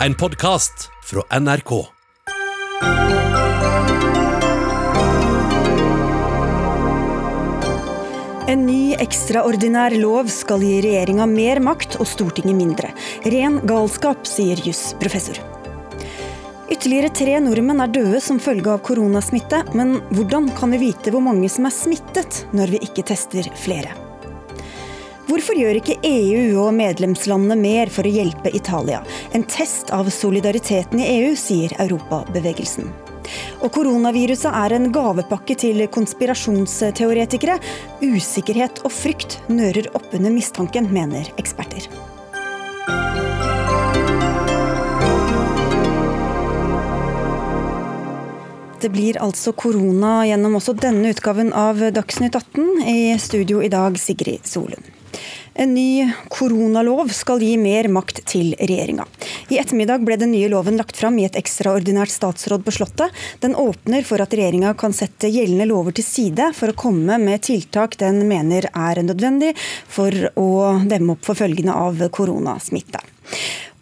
En podkast fra NRK. En ny ekstraordinær lov skal gi regjeringa mer makt og Stortinget mindre. Ren galskap, sier jusprofessor. Ytterligere tre nordmenn er døde som følge av koronasmitte, men hvordan kan vi vite hvor mange som er smittet, når vi ikke tester flere? Hvorfor gjør ikke EU og medlemslandene mer for å hjelpe Italia? En test av solidariteten i EU, sier Europabevegelsen. Og koronaviruset er en gavepakke til konspirasjonsteoretikere. Usikkerhet og frykt nører oppunder mistanken, mener eksperter. Det blir altså korona gjennom også denne utgaven av Dagsnytt 18. I studio i dag, Sigrid Solund. En ny koronalov skal gi mer makt til regjeringa. I ettermiddag ble den nye loven lagt fram i et ekstraordinært statsråd på Slottet. Den åpner for at regjeringa kan sette gjeldende lover til side for å komme med tiltak den mener er nødvendig for å demme opp for følgene av koronasmitte.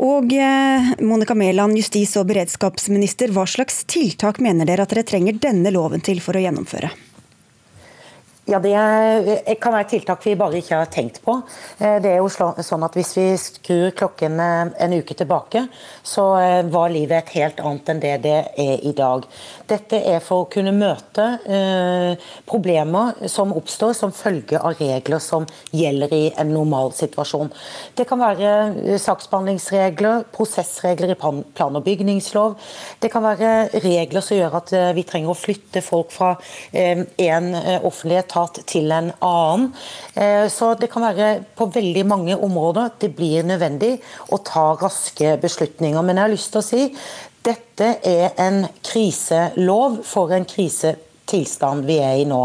Og eh, Monica Mæland, justis- og beredskapsminister, hva slags tiltak mener dere at dere trenger denne loven til for å gjennomføre? Ja, Det kan være tiltak vi bare ikke har tenkt på. Eh, det er jo sånn at Hvis vi skrur klokken eh, en uke tilbake, så eh, var livet et helt annet enn det det er i dag. Dette er for å kunne møte problemer som oppstår som følge av regler som gjelder i en normal situasjon. Det kan være saksbehandlingsregler, prosessregler i plan- og bygningslov. Det kan være regler som gjør at vi trenger å flytte folk fra en offentlig etat til en annen. Eh, så det kan være på veldig mange områder det blir nødvendig å ta raske beslutninger. Men jeg har lyst til å si dette er en kriselov for en krise tilstand vi er i nå.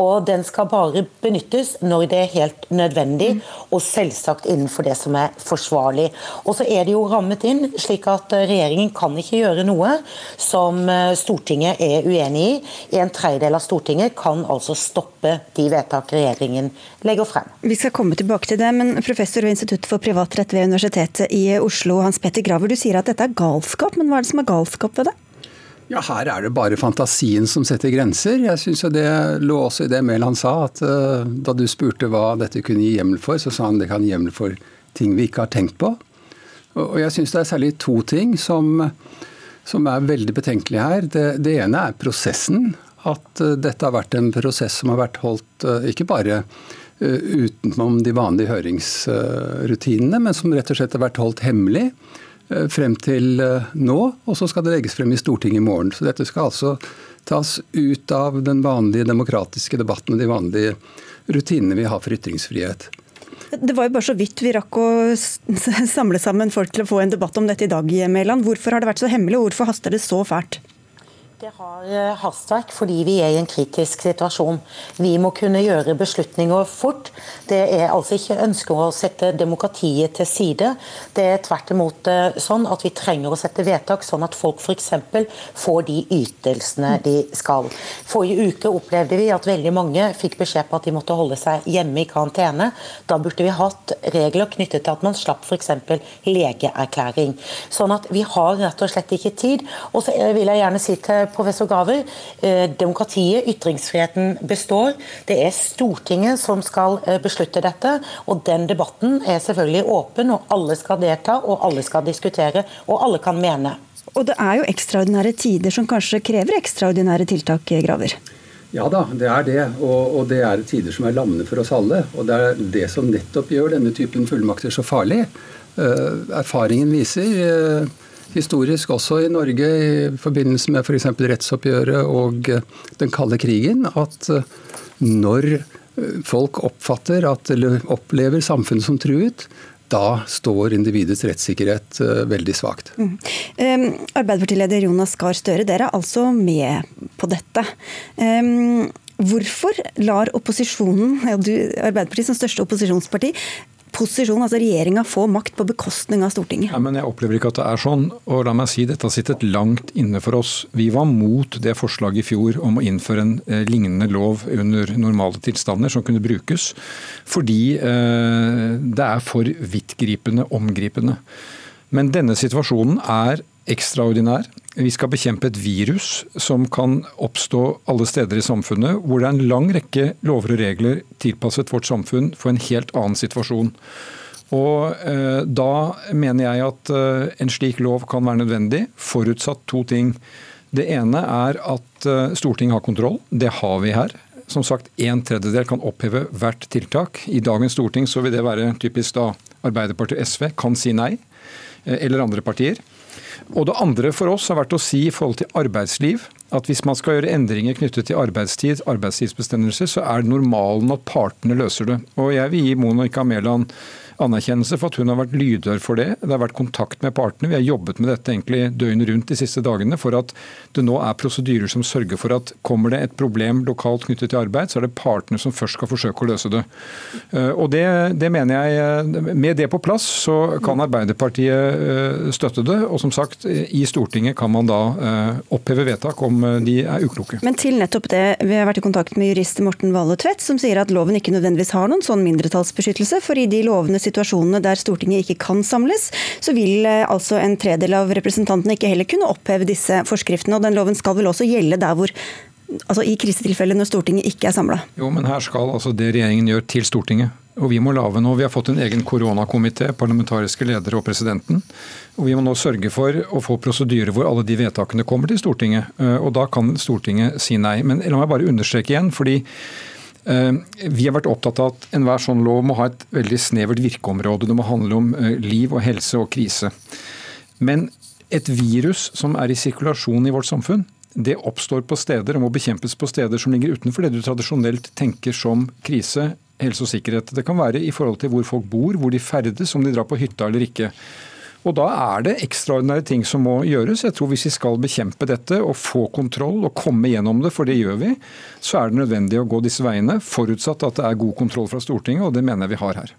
Og Den skal bare benyttes når det er helt nødvendig, og selvsagt innenfor det som er forsvarlig. Og så er det jo rammet inn, slik at regjeringen kan ikke gjøre noe som eh, Stortinget er uenig i. En tredjedel av Stortinget kan altså stoppe de vedtak regjeringen legger frem. Vi skal komme tilbake til det, men professor ved Institutt for privatrett ved Universitetet i Oslo, Hans Petter Graver, du sier at dette er galskap, men hva er det som er galskap ved det? Ja, Her er det bare fantasien som setter grenser. Jeg synes Det lå også i det Mæland sa, at uh, da du spurte hva dette kunne gi hjemmel for, så sa han det kan gi hjemmel for ting vi ikke har tenkt på. Og, jeg syns det er særlig to ting som, som er veldig betenkelige her. Det, det, ene er prosessen. At uh, dette har vært en prosess som har vært holdt uh, ikke bare utenom de vanlige høringsrutinene, men som rett og slett har vært holdt hemmelig. Eh, frem til eh, nå, og så skal det legges frem i Stortinget i morgen. Så dette skal altså tas ut av den vanlige demokratiske debatten og de vanlige rutinene vi har for ytringsfrihet. Det var jo bare så vidt vi rakk å samle sammen folk til å få en debatt om dette i dag, Mæland. Hvorfor har det vært så hemmelig, og hvorfor haster det så fælt? Det har eh, hastverk fordi vi er i en kritisk situasjon. Vi må kunne gjøre beslutninger fort. Det er altså ikke ønske å sette demokratiet til side. Det er tvert imot eh, sånn at vi trenger å sette vedtak sånn at folk f.eks. får de ytelsene de skal. Forrige uke opplevde vi at veldig mange fikk beskjed på at de måtte holde seg hjemme i karantene. Da burde vi hatt regler knyttet til at man slapp f.eks. legeerklæring. Sånn at vi har rett og slett ikke tid. Og så vil jeg gjerne si til professor Graver. Eh, demokratiet, ytringsfriheten, består. Det er Stortinget som skal eh, beslutte dette. Og den debatten er selvfølgelig åpen, og alle skal delta, og alle skal diskutere, og alle kan mene. Og det er jo ekstraordinære tider som kanskje krever ekstraordinære tiltak, Graver? Ja da, det er det. Og, og, det er tider som er lammende for oss alle. Og det er det som nettopp gjør denne typen fullmakter så farlig. Uh, erfaringen viser uh, historisk også i Norge i forbindelse med f.eks. For rettsoppgjøret og eh, den kalde krigen, at eh, når eh, folk oppfatter at, eller opplever samfunnet som truet, da står individets rettssikkerhet veldig svakt. Mm. Arbeiderpartileder Jonas Gahr Støre, dere er altså med på dette. Um, hvorfor lar opposisjonen, ja, du, Arbeiderpartiet som største opposisjonsparti, posisjon, altså regjeringa, få makt på bekostning av Stortinget? Nei, men Jeg opplever ikke at det er sånn. og la meg si Dette har sittet langt inne for oss. Vi var mot det forslaget i fjor om å innføre en eh, lignende lov under normale tilstander som kunne brukes, fordi eh, det er for vidtgripende, omgripende. Men denne situasjonen er ekstraordinær. Vi skal bekjempe et virus som kan oppstå alle steder i samfunnet, hvor det er en lang rekke lover og regler tilpasset vårt samfunn for en helt annen situasjon. Og eh, Da mener jeg at eh, en slik lov kan være nødvendig, forutsatt to ting. Det ene er at eh, Stortinget har kontroll. Det har vi her. Som sagt, En tredjedel kan oppheve hvert tiltak. I dagens storting så vil det være typisk da Arbeiderpartiet og SV kan si nei, eh, eller andre partier. Og Det andre for oss har vært å si i forhold til arbeidsliv at hvis man skal gjøre endringer knyttet til arbeidstid, arbeidstidsbestemmelser, så er det normalen at partene løser det. Og Jeg vil gi Monica Mæland anerkjennelse for at hun har vært lydhør for det. Det har vært kontakt med partene. Vi har jobbet med dette egentlig døgnet rundt de siste dagene for at det nå er prosedyrer som sørger for at kommer det et problem lokalt knyttet til arbeid, så er det partene som først skal forsøke å løse det. Eh, og det, det mener jeg, eh, Med det på plass så kan Arbeiderpartiet eh, støtte det. Og som sagt, i Stortinget kan man da oppheve vedtak om de er ukloke. Men til nettopp det, vi har vært i kontakt med jurist Morten Valle Tvedt, som sier at loven ikke nødvendigvis har noen sånn mindretallsbeskyttelse, for i de lovene situasjonene der Stortinget ikke kan samles, så vil eh, altså en tredel av representantene ikke heller kunne oppheve disse forskriftene. og Den loven skal vel også gjelde der hvor altså i krisetilfeller når Stortinget ikke er samla? Jo, men her skal altså det regjeringen gjør til Stortinget. Og Vi må lave nå, vi har fått en egen koronakomité, parlamentariske ledere og presidenten. og Vi må nå sørge for å få prosedyrer hvor alle de vedtakene kommer til Stortinget. Eh, og Da kan Stortinget si nei. Men la meg bare understreke igjen, fordi vi har vært opptatt av at enhver sånn lov må ha et veldig snevert virkeområde. Det må handle om eh, liv og helse og krise. Men et virus som er i sirkulasjon i vårt samfunn, det oppstår på steder og må bekjempes på steder som ligger utenfor det du tradisjonelt tenker som krise, helse og sikkerhet. Det kan være i forhold til hvor folk bor, hvor de ferdes, om de drar på hytta eller ikke. Og Da er det ekstraordinære ting som må gjøres. Jeg tror Hvis vi skal bekjempe dette og få kontroll og komme gjennom det, for det gjør vi, så er det nødvendig å gå disse veiene, forutsatt at det er god kontroll fra Stortinget, og det mener jeg vi har her.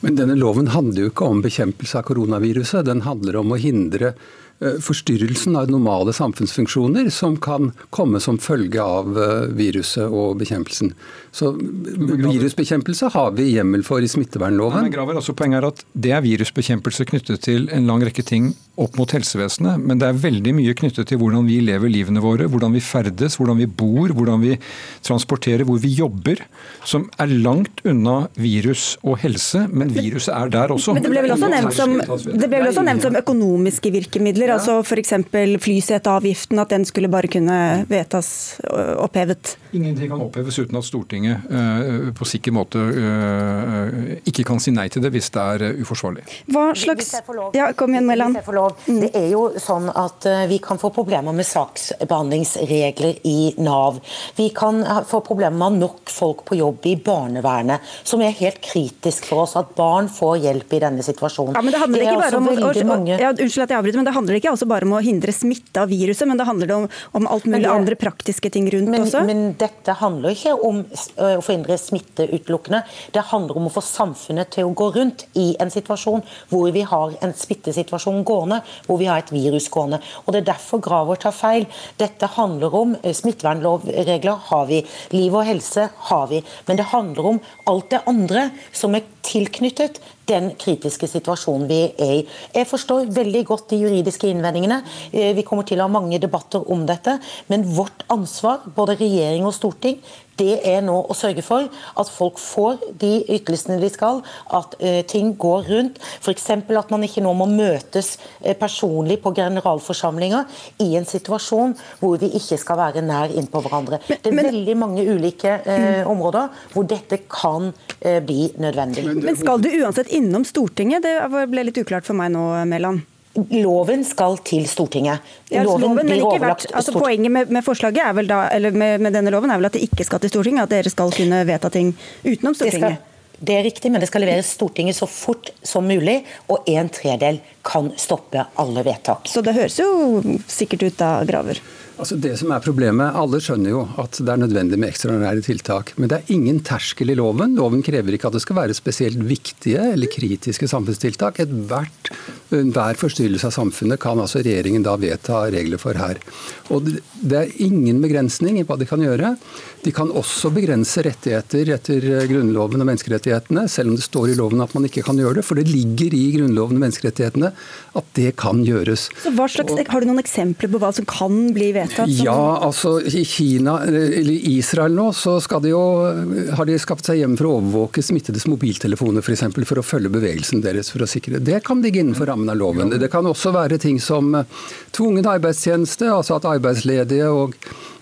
Men denne loven handler jo ikke om bekjempelse av koronaviruset. Den handler om å hindre forstyrrelsen av normale samfunnsfunksjoner som kan komme som følge av eh, viruset og bekjempelsen. Så Virusbekjempelse har vi hjemmel for i smittevernloven. men Graver, altså Poenget er at det er virusbekjempelse knyttet til en lang rekke ting opp mot helsevesenet, men det er veldig mye knyttet til hvordan vi lever livene våre, hvordan vi ferdes, hvordan vi bor, hvordan vi transporterer, hvor vi jobber, som er langt unna virus og helse, men viruset er der også. Men Det ble vel også nevnt som, det ble vel også nevnt som økonomiske virkemidler, ja. altså f.eks. flyseteavgiften, at den skulle bare kunne vedtas opphevet? Ingenting kan oppheves uten at Stortinget uh, på sikker måte uh, ikke kan si nei til det hvis det er uforsvarlig. Hva slags... Ja, kom igjen, Mæland. Mm. Det er jo sånn at Vi kan få problemer med saksbehandlingsregler i Nav. Vi kan få problemer med nok folk på jobb i barnevernet, som er helt kritisk for oss. At barn får hjelp i denne situasjonen. Ja, men det handler ikke bare om, mange... ja, Unnskyld at jeg avbryter, men det handler ikke altså bare om å hindre smitte av viruset, men det handler om, om alt mulig det... andre praktiske ting rundt men, også? Men dette handler ikke om å forhindre smitte utelukkende. Det handler om å få samfunnet til å gå rundt i en situasjon hvor vi har en smittesituasjon gående hvor vi har et virus gående. Og Det er derfor Graver tar feil. Dette handler om smittevernlovregler har vi, liv og helse har vi. Men det handler om alt det andre som er tilknyttet den kritiske situasjonen vi er i. Jeg forstår veldig godt de juridiske innvendingene. Eh, vi kommer til å ha mange debatter om dette. Men vårt ansvar, både regjering og storting, det er nå å sørge for at folk får de ytelsene de skal, at uh, ting går rundt. F.eks. at man ikke nå må møtes uh, personlig på generalforsamlinger i en situasjon hvor vi ikke skal være nær innpå hverandre. Men, det er men, veldig mange ulike uh, områder hvor dette kan bli nødvendig. Men skal du uansett innom Stortinget? Det ble litt uklart for meg nå, Mæland. Loven skal til Stortinget. Ja, altså, loven, loven, ikke vært, altså, Poenget med, med, forslaget er vel da, eller med, med, denne loven er vel at det ikke skal til Stortinget? At dere skal kunne vedta ting utenom Stortinget? Det, skal, det er riktig, men det skal leveres Stortinget så fort som mulig. Og en tredel kan stoppe alle vedtak. Så det høres jo sikkert ut da, Graver? Altså det som er problemet, Alle skjønner jo at det er nødvendig med ekstraordinære tiltak. Men det er ingen terskel i loven. Loven krever ikke at det skal være spesielt viktige eller kritiske samfunnstiltak. Ethvert, Hver forstyrrelse av samfunnet kan altså regjeringen da vedta regler for her. Og Det er ingen begrensning i hva de kan gjøre. De kan også begrense rettigheter etter Grunnloven og menneskerettighetene, selv om det står i loven at man ikke kan gjøre det. For det ligger i Grunnloven og menneskerettighetene at det kan gjøres. Så slags, Har du noen eksempler på hva som kan bli vedtatt? Ja, altså i Kina, eller Israel nå, så de jo, har de skapt seg hjem for å overvåke smittedes mobiltelefoner f.eks. For, for å følge bevegelsen deres for å sikre Det kan ligge innenfor rammen av loven. Det kan også være ting som tvungen arbeidstjeneste, altså at arbeidsledige og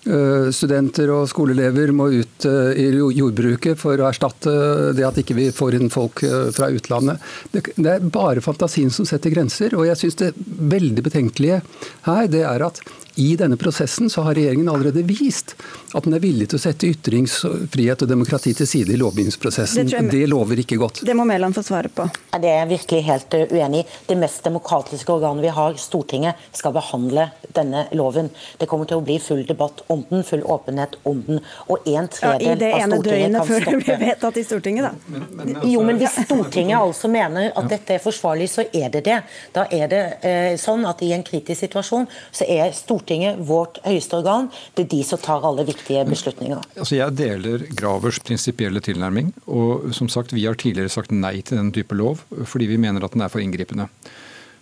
Eh, studenter og skoleelever må ut eh, i jordbruket for å erstatte det at ikke vi får inn folk eh, fra utlandet. Det er bare fantasien som setter grenser. Og jeg syns det veldig betenkelige her, det er at i denne prosessen så har regjeringen allerede vist at den er villig til å sette ytringsfrihet og demokrati til side i lovgivningsprosessen. Det, det, lover ikke godt. Det må Mæland få svare på. Det er jeg virkelig helt uh, uenig i. Det mest demokratiske organet vi har, Stortinget, skal behandle denne loven. Det kommer til å bli full debatt om den, full åpenhet om den. Og en tredjedel ja, I det ene døgnet før det blir vedtatt i Stortinget, da. Men, men, altså, jo, men hvis Stortinget altså mener at dette er forsvarlig, så er det det. Da er det eh, sånn at i en kritisk situasjon så er Stortinget Stortinget, vårt høyeste organ, det er de som tar alle viktige beslutninger. Altså jeg deler Gravers prinsipielle tilnærming. og som sagt, Vi har tidligere sagt nei til den type lov fordi vi mener at den er for inngripende.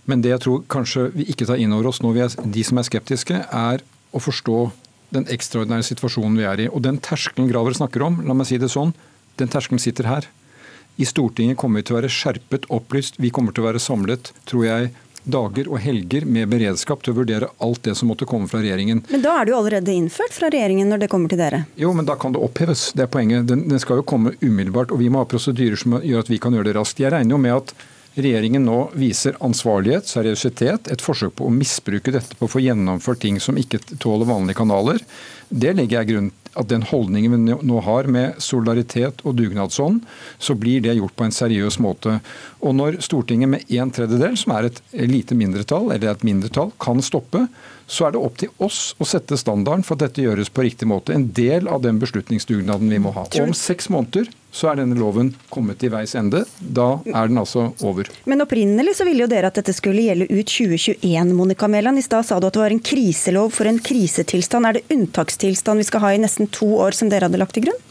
Men det jeg tror kanskje vi ikke tar inn over oss nå, vi er, de som er skeptiske, er å forstå den ekstraordinære situasjonen vi er i. Og den terskelen Graver snakker om, la meg si det sånn, den terskelen sitter her. I Stortinget kommer vi til å være skjerpet, opplyst. Vi kommer til å være samlet, tror jeg, dager og helger med beredskap til å vurdere alt det som måtte komme fra regjeringen. Men da er det jo allerede innført fra regjeringen når det kommer til dere? Jo, men da kan det oppheves. Det er poenget. Den, den skal jo komme umiddelbart, og vi må ha prosedyrer som gjør at vi kan gjøre det raskt. Jeg regner jo med at regjeringen nå viser ansvarlighet, seriøsitet, et forsøk på å misbruke dette på å få gjennomført ting som ikke tåler vanlige kanaler. Det legger jeg grunn at den holdningen vi nå har med solidaritet og dugnadsånd, så blir det gjort på en seriøs måte. Og når Stortinget med en tredjedel, som er et lite mindretall, eller et mindretall, kan stoppe, så er det opp til oss å sette standarden for at dette gjøres på riktig måte. En del av den beslutningsdugnaden vi må ha. Og om seks måneder så er denne loven kommet til veis ende. Da er den altså over. Men opprinnelig så ville jo dere at dette skulle gjelde ut 2021, Monica Mæland. I stad sa du at det var en kriselov for en krisetilstand. Er det unntakstilstand vi skal ha i nesten to år, som dere hadde lagt til grunn?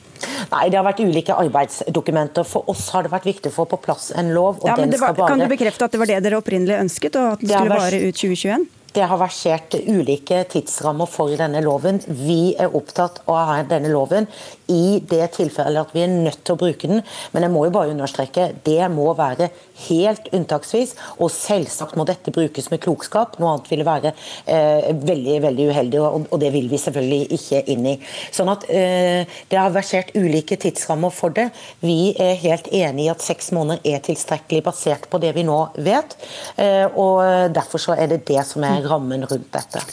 Nei, det har vært ulike arbeidsdokumenter. For oss har det vært viktig å få på plass en lov. Ja, men var, bare... Kan du bekrefte at det var det dere opprinnelig ønsket, og at den skulle vært... vare ut 2021? Det har versert ulike tidsrammer for denne loven. Vi er opptatt av å ha denne loven i det tilfellet at vi er nødt til å bruke den. Men jeg må jo bare understreke, det må være helt unntaksvis. Og selvsagt må dette brukes med klokskap. Noe annet ville være eh, veldig veldig uheldig, og, og, det vil vi selvfølgelig ikke inn i. Sånn at eh, Det har versert ulike tidsrammer for det. Vi er helt enig i at seks måneder er tilstrekkelig basert på det vi nå vet. Eh, og Derfor så er det det som er rammen rundt dette.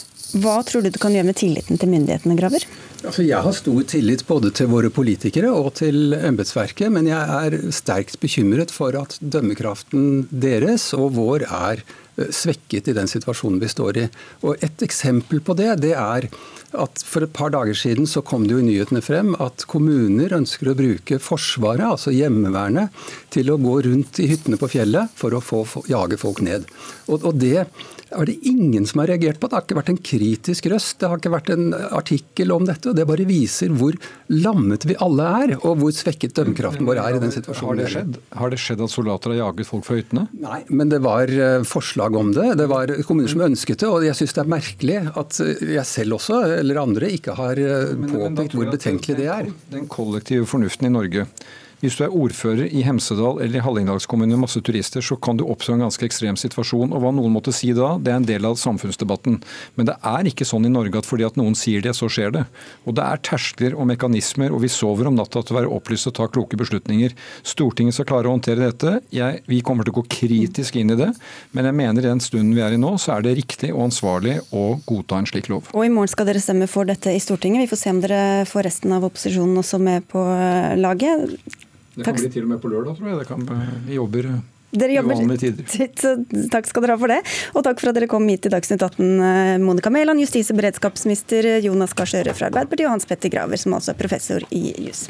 Hva tror du du kan gjøre med tilliten til myndighetene, Graver? Altså, jeg har stor tillit både til våre politikere og til embetsverket, men jeg er sterkt bekymret for at dømmekraften deres og vår er eh, svekket i den situasjonen vi står i. Og Et eksempel på det, det er at For et par dager siden så kom det jo i nyhetene frem at kommuner ønsker å bruke Forsvaret, altså Hjemmevernet, til å gå rundt i hyttene på fjellet for å få, jage folk ned. Og, og det er det ingen som har reagert på. Det har ikke vært en kritisk røst, det har ikke vært en artikkel om dette. og Det bare viser hvor lammet vi alle er, og hvor svekket dømmekraften vår er i den situasjonen. Har det skjedd, har det skjedd at soldater har jaget folk fra hyttene? Nei, men det var eh, forslag om det. Det var kommuner som ønsket det. Og jeg syns det er merkelig at eh, jeg selv også, eller andre, ikke har eh, påpekt hvor betenkelig det er. Den kollektive fornuften i Norge hvis du er ordfører i Hemsedal eller i Hallingdalskommunen med masse turister, så kan du oppstå en ganske ekstrem situasjon. Og hva noen måtte si da, det er en del av samfunnsdebatten. Men det er ikke sånn i Norge at fordi at noen sier det, så skjer det. Og det er terskler og mekanismer, og vi sover om natta til å være opplyst og ta kloke beslutninger. Stortinget skal klare å håndtere dette. Jeg, vi kommer til å gå kritisk inn i det, men jeg mener i den stunden vi er i nå, så er det riktig og ansvarlig å godta en slik lov. Og i morgen skal dere stemme for dette i Stortinget. Vi får se om dere får resten av opposisjonen også med på laget. Det kan Takk. bli til og med på lørdag, tror jeg. Det kan, vi jobber dere jobber, takk skal dere ha for det. Og takk for at dere kom hit til Dagsnytt 18, eh, Monica Mæland, justis- og beredskapsminister Jonas Gahr Støre fra Arbeiderpartiet, og Hans Petter Graver, som altså er professor i jus.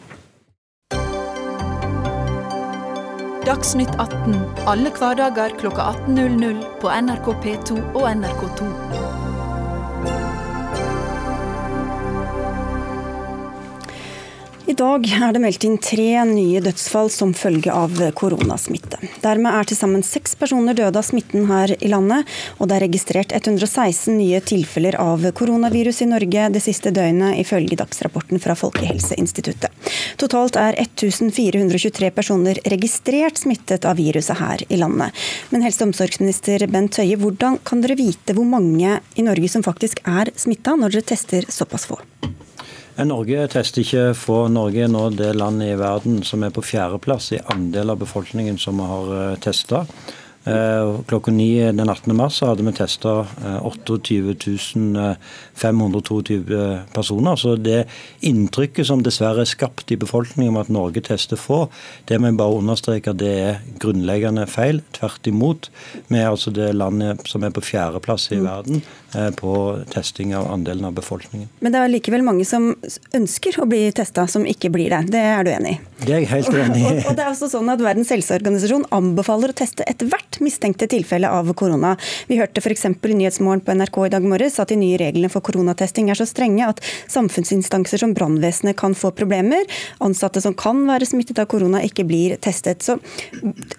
Dagsnytt 18 alle hverdager klokka 18.00 på NRK P2 og NRK2. I dag er det meldt inn tre nye dødsfall som følge av koronasmitte. Dermed er til sammen seks personer døde av smitten her i landet, og det er registrert 116 nye tilfeller av koronavirus i Norge det siste døgnet, ifølge dagsrapporten fra Folkehelseinstituttet. Totalt er 1423 personer registrert smittet av viruset her i landet. Men helse- og omsorgsminister Bent Høie, hvordan kan dere vite hvor mange i Norge som faktisk er smitta, når dere tester såpass få? Norge tester ikke få. Norge er nå det landet i verden som er på fjerdeplass i andel av befolkningen som har eh, testa. Eh, klokka ni den 18. mars hadde vi testa 28 522 personer. Så det inntrykket som dessverre er skapt i befolkningen om at Norge tester få, det må jeg bare understreke det er grunnleggende feil. Tvert imot. Vi er altså det landet som er på fjerdeplass i mm. verden eh, på testing av andelen av befolkningen. Men det er likevel mange som ønsker å bli testa, som ikke blir det. Det er du enig i? Det er jeg helt enig i. og, og det er også sånn at Verdens helseorganisasjon anbefaler å teste ethvert mistenkte tilfelle av korona. Vi hørte f.eks. i Nyhetsmorgen på NRK i dag morges at de nye reglene for koronatesting er så strenge at samfunnsinstanser som brannvesenet kan få problemer. Ansatte som kan være smittet av korona, ikke blir testet. Så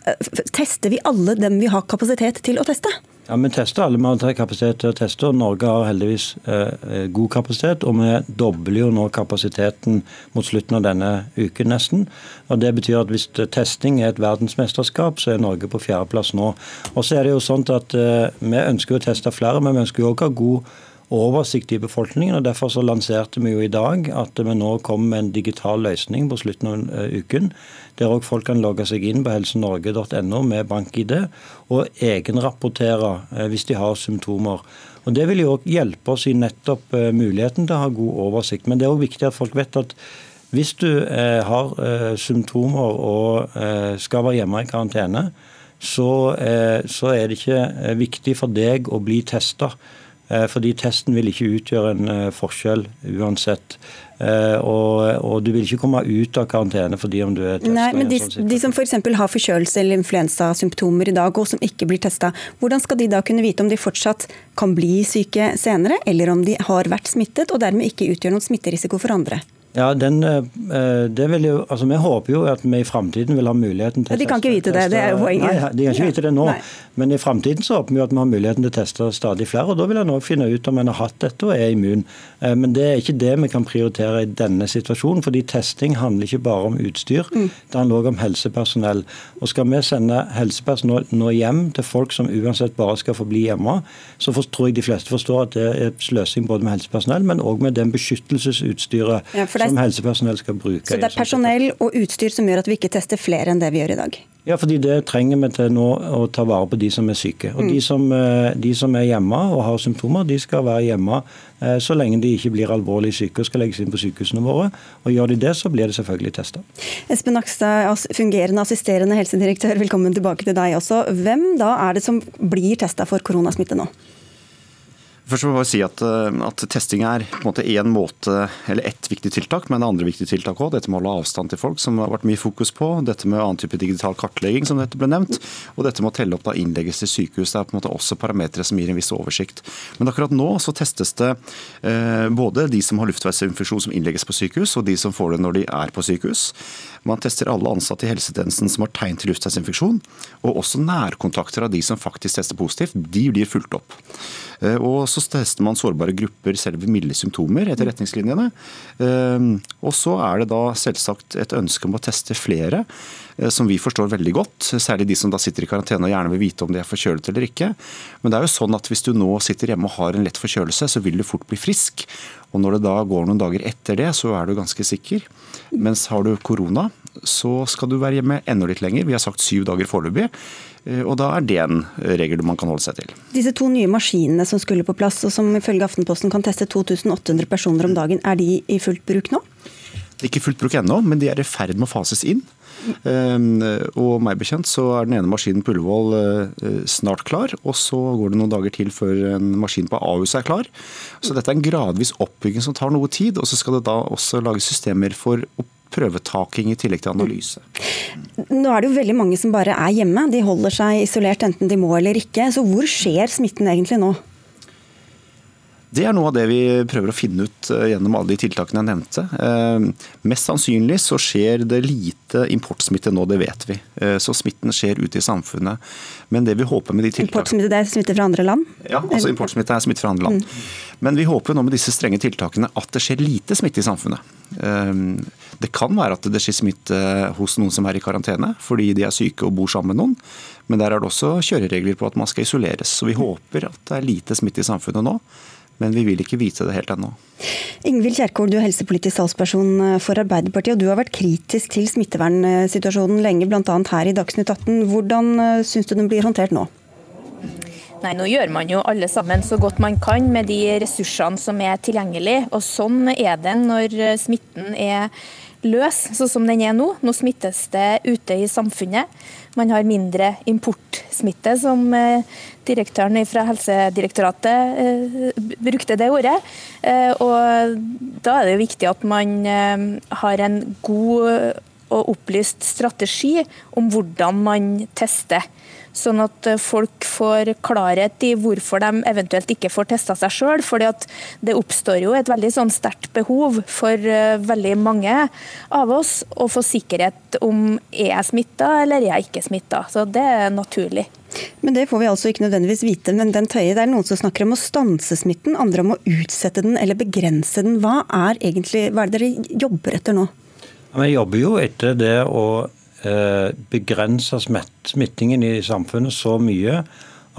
eh, tester vi alle dem vi har kapasitet til å teste? Ja, Vi tester alle. Vi har kapasitet til å teste. og Norge har heldigvis eh, eh, god kapasitet. Og vi dobler jo nå kapasiteten mot slutten av denne uken nesten. Og Det betyr at hvis testing er et verdensmesterskap, så er Norge på fjerdeplass nå. Og så er det jo sånn at eh, Vi ønsker å teste flere, men vi ønsker jo også å ha god oversikt i befolkningen. og Derfor så lanserte vi jo i dag at vi nå kommer med en digital løsning på slutten av eh, uken, der òg folk kan logge seg inn på helsenorge.no med bank-ID og egenrapportere eh, hvis de har symptomer. Og Det vil jo også hjelpe oss i nettopp eh, muligheten til å ha god oversikt. Men det er òg viktig at folk vet at hvis du har symptomer og skal være hjemme i karantene, så, så er det ikke viktig for deg å bli testa. Eh, fordi testen vil ikke utgjøre en eh, forskjell uansett. Eh, og, og, du vil ikke komme ut av karantene fordi om du er testa. Nei, men de, sånn de som f.eks. har forkjølelse eller influensasymptomer i dag, og som ikke blir testa, hvordan skal de da kunne vite om de fortsatt kan bli syke senere, eller om de har vært smittet og dermed ikke utgjør noen smitterisiko for andre? Ja, den, eh, det vil jo, altså Vi håper jo at vi i framtiden vil ha muligheten til å teste. De kan ikke vite det, det er jo poenget. Nei, de kan ikke vite det nå. Nei. Men i framtiden så håper vi at vi har muligheten til å teste stadig flere. og Da vil en òg finne ut om en har hatt dette og er immun. Eh, men det er ikke det vi kan prioritere i denne situasjonen. fordi testing handler ikke bare om utstyr, mm. det handler òg om helsepersonell. Og Skal vi sende helsepersonell nå hjem til folk som uansett bare skal få bli hjemme, så tror jeg de fleste forstår at det er sløsing både med helsepersonell, men òg med den beskyttelsesutstyret. Ja, er, som helsepersonell skal bruke. Så det er personell og utstyr som gjør at vi ikke tester flere enn det vi gjør i dag? Ja, fordi det trenger vi til nå å ta vare på de som er syke. Og mm. de, som, eh, de, som, er hjemme og har symptomer, de skal være hjemme eh, så lenge de ikke blir alvorlig syke og skal legges inn på sykehusene våre. Og Gjør de det, så blir det selvfølgelig testa. Espen Nakstad, fungerende assisterende helsedirektør, velkommen tilbake til deg også. Hvem da er det som blir testa for koronasmitte nå? Først må jeg bare si at, eh, at testing er på en måte en måte, eller ett viktig tiltak, men det er andre viktige tiltak òg. Dette med å holde avstand til folk, som har vært mye fokus på. Dette med annen type digital kartlegging, som dette ble nevnt. Og dette med å telle opp da innlegges til sykehus. Det er på en måte også parametere som gir en viss oversikt. Men akkurat nå så testes det eh, både de som har luftveisinfeksjon som innlegges på sykehus, og de som får det når de er på sykehus. Man tester alle ansatte i helsetjenesten som har tegn til luftveisinfeksjon, og også nærkontakter av de som faktisk tester positivt. De blir fulgt opp. Eh, og så tester man sårbare grupper selv ved milde symptomer etter retningslinjene. Eh, og så er det da selvsagt et ønske om å teste flere, eh, som vi forstår veldig godt. Særlig de som da sitter i karantene og gjerne vil vite om de er forkjølet eller ikke. Men det er jo sånn at hvis du nå sitter hjemme og har en lett forkjølelse, så vil du fort bli frisk. Og når det da går noen dager etter det, så er du ganske sikker. Mens har du korona, så skal du være hjemme enda litt lenger. Vi har sagt syv dager foreløpig. Eh, og da er det en regel man kan holde seg til. Disse to nye maskinene som skulle på plass, og som ifølge Aftenposten kan teste 2800 personer om dagen, er de i fullt bruk nå? Det er ikke fullt bruk ennå, men de er i ferd med å fases inn. Ehm, og meg bekjent så er den ene maskinen på Ullevål eh, snart klar, og så går det noen dager til før en maskin på Ahus er klar. Så dette er en gradvis oppbygging som tar noe tid, og så skal det da også lages systemer for prøvetaking i tillegg til analyse. Nå er det jo veldig mange som bare er hjemme. De holder seg isolert enten de må eller ikke. Så hvor skjer smitten egentlig nå? Det er noe av det vi prøver å finne ut eh, gjennom alle de tiltakene jeg nevnte. Eh, mest sannsynlig så skjer det lite importsmitte nå, det vet vi. Eh, så smitten skjer ute i samfunnet. Men det vi håper med de tiltakene Importsmitte det er smitte fra andre land? Ja, altså importsmitte er smitte fra andre land. Mm. Men vi håper nå med disse strenge tiltakene at det skjer lite smitte i samfunnet. Det kan være at det skjer smitte hos noen som er i karantene fordi de er syke og bor sammen med noen. Men der er det også kjøreregler på at man skal isoleres. Så vi håper at det er lite smitte i samfunnet nå men vi vil ikke vite det helt ennå. Ingvild Kjerkol, du er helsepolitisk talsperson for Arbeiderpartiet, og du har vært kritisk til smittevernsituasjonen lenge, bl.a. her i Dagsnytt 18. Hvordan eh, syns du den blir håndtert nå? Nei, Nå gjør man jo alle sammen så godt man kan med de ressursene som er tilgjengelig. Og Sånn er det når smitten er løs, sånn som den er nå. Nå smittes det ute i samfunnet. Man har mindre importsmitte, som eh, direktøren fra Helsedirektoratet eh, brukte det ordet. Eh, og da er det jo viktig at man har en god og opplyst strategi om hvordan man tester sånn at eh, folk får klarhet i hvorfor de eventuelt ikke får testa seg sjøl. For det oppstår jo et veldig sånn sterkt behov for eh, veldig mange av oss å få sikkerhet om er jeg smitta eller er jeg ikke smitta. Så det er naturlig. Men det får vi altså ikke nødvendigvis vite. Men den tøye, det er noen som snakker om å stanse smitten, andre om å utsette den eller begrense den. Hva er egentlig, hva er det dere jobber etter nå? Vi jobber jo etter det å begrense smittingen i samfunnet så mye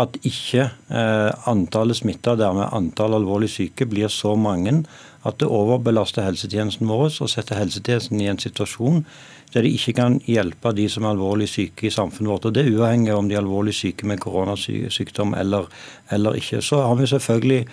at ikke eh, antallet smitta, dermed antall alvorlig syke, blir så mange at det overbelaster helsetjenesten vår og setter helsetjenesten i en situasjon der de ikke kan hjelpe de som er alvorlig syke i samfunnet vårt. og Det er uavhengig av om de er alvorlig syke med koronasykdom eller, eller ikke. Så har vi selvfølgelig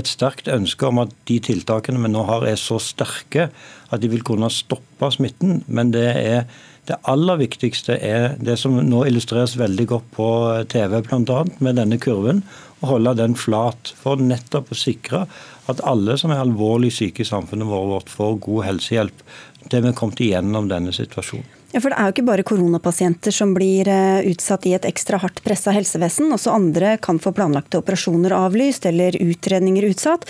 et sterkt ønske om at de tiltakene vi nå har er så sterke at de vil kunne stoppe smitten. Men det er det aller viktigste er det som nå illustreres veldig godt på TV, bl.a. med denne kurven. Å holde den flat for nettopp å sikre at alle som er alvorlig syke i samfunnet vårt, får god helsehjelp til vi er kommet igjennom denne situasjonen. Ja, for Det er jo ikke bare koronapasienter som blir eh, utsatt i et ekstra hardt pressa helsevesen. Også andre kan få planlagte operasjoner avlyst eller utredninger utsatt.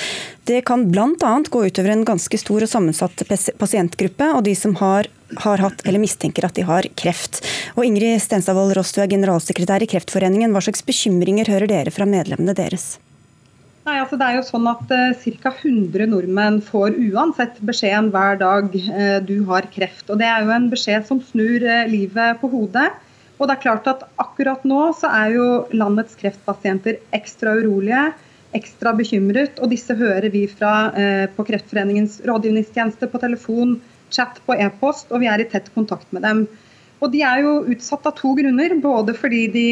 Det kan bl.a. gå utover en ganske stor og sammensatt pasientgruppe, og de som har har hatt eller mistenker at de har kreft. Og Ingrid Stenstadvold Ross, du er generalsekretær i Kreftforeningen. Hva slags bekymringer hører dere fra medlemmene deres? Nei, altså det er jo sånn at uh, Ca. 100 nordmenn får uansett beskjeden hver dag uh, du har kreft. og Det er jo en beskjed som snur uh, livet på hodet. Og det er klart at Akkurat nå så er jo landets kreftpasienter ekstra urolige, ekstra bekymret. og Disse hører vi fra uh, på Kreftforeningens rådgivningstjeneste på telefon, chat på e-post, og vi er i tett kontakt med dem. Og De er jo utsatt av to grunner. Både fordi de,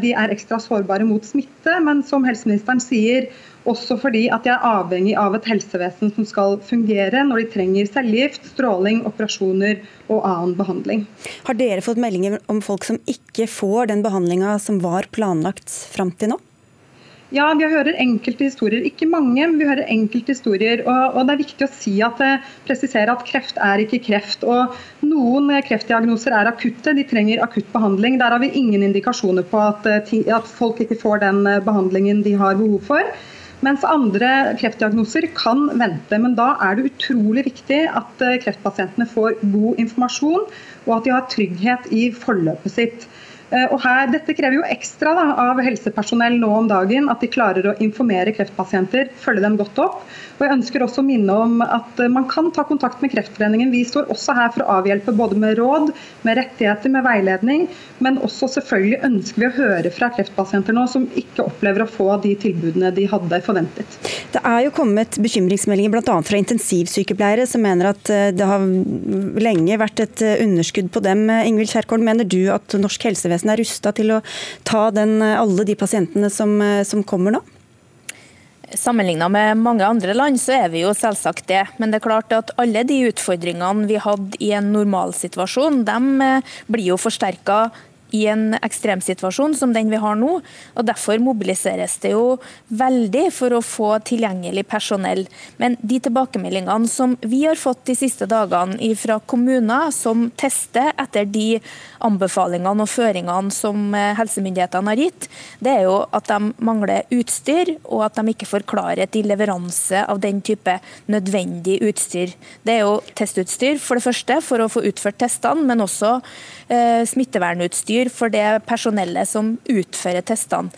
de, er ekstra sårbare mot smitte, men som helseministeren sier, også fordi at de er avhengig av et helsevesen som skal fungere når de trenger cellegift, stråling, operasjoner og annen behandling. Har dere fått meldinger om folk som ikke får den behandlinga som var planlagt fram til nå? Ja, vi hører enkelte historier. Ikke mange, men vi hører enkelte historier. Og, og det er viktig å si at, eh, presisere at kreft er ikke kreft. og Noen kreftdiagnoser er akutte, de trenger akutt behandling. Der har vi ingen indikasjoner på at, eh, at folk ikke får den eh, behandlingen de har behov for. Mens andre kreftdiagnoser kan vente. Men da er det utrolig viktig at kreftpasientene får god informasjon, og at de har trygghet i forløpet sitt. Eh, og her, dette krever jo ekstra da, av helsepersonell nå om dagen, at de klarer å informere kreftpasienter, følge dem godt opp. Og jeg ønsker også å minne om at eh, man kan ta kontakt med Kreftforeningen. Vi står også her for å avhjelpe både med råd, med rettigheter, med veiledning. Men også selvfølgelig ønsker vi å høre fra kreftpasienter nå som ikke opplever å få de tilbudene de hadde forventet. Det er jo kommet bekymringsmeldinger bl.a. fra intensivsykepleiere som mener at eh, det har lenge vært et underskudd på dem. Ingvild Kjerkol, mener du at norsk helsevesen er rusta til å ta den, alle de pasientene som, som kommer nå? Sammenligna med mange andre land, så er vi jo selvsagt det. Men det er klart at alle de utfordringene vi hadde i en normalsituasjon, de eh, blir jo forsterka i en ekstremsituasjon som den vi har nå. og Derfor mobiliseres det jo veldig for å få tilgjengelig personell. Men de tilbakemeldingene som vi har fått de siste dagene fra kommuner som tester etter de anbefalingene og føringene som eh, helsemyndighetene har gitt, det er jo at de mangler utstyr, og at de ikke får klarhet i leveranse av den type nødvendig utstyr. Det er jo testutstyr for det første for å få utført testene, men også smittevernutstyr for det personellet som utfører testene.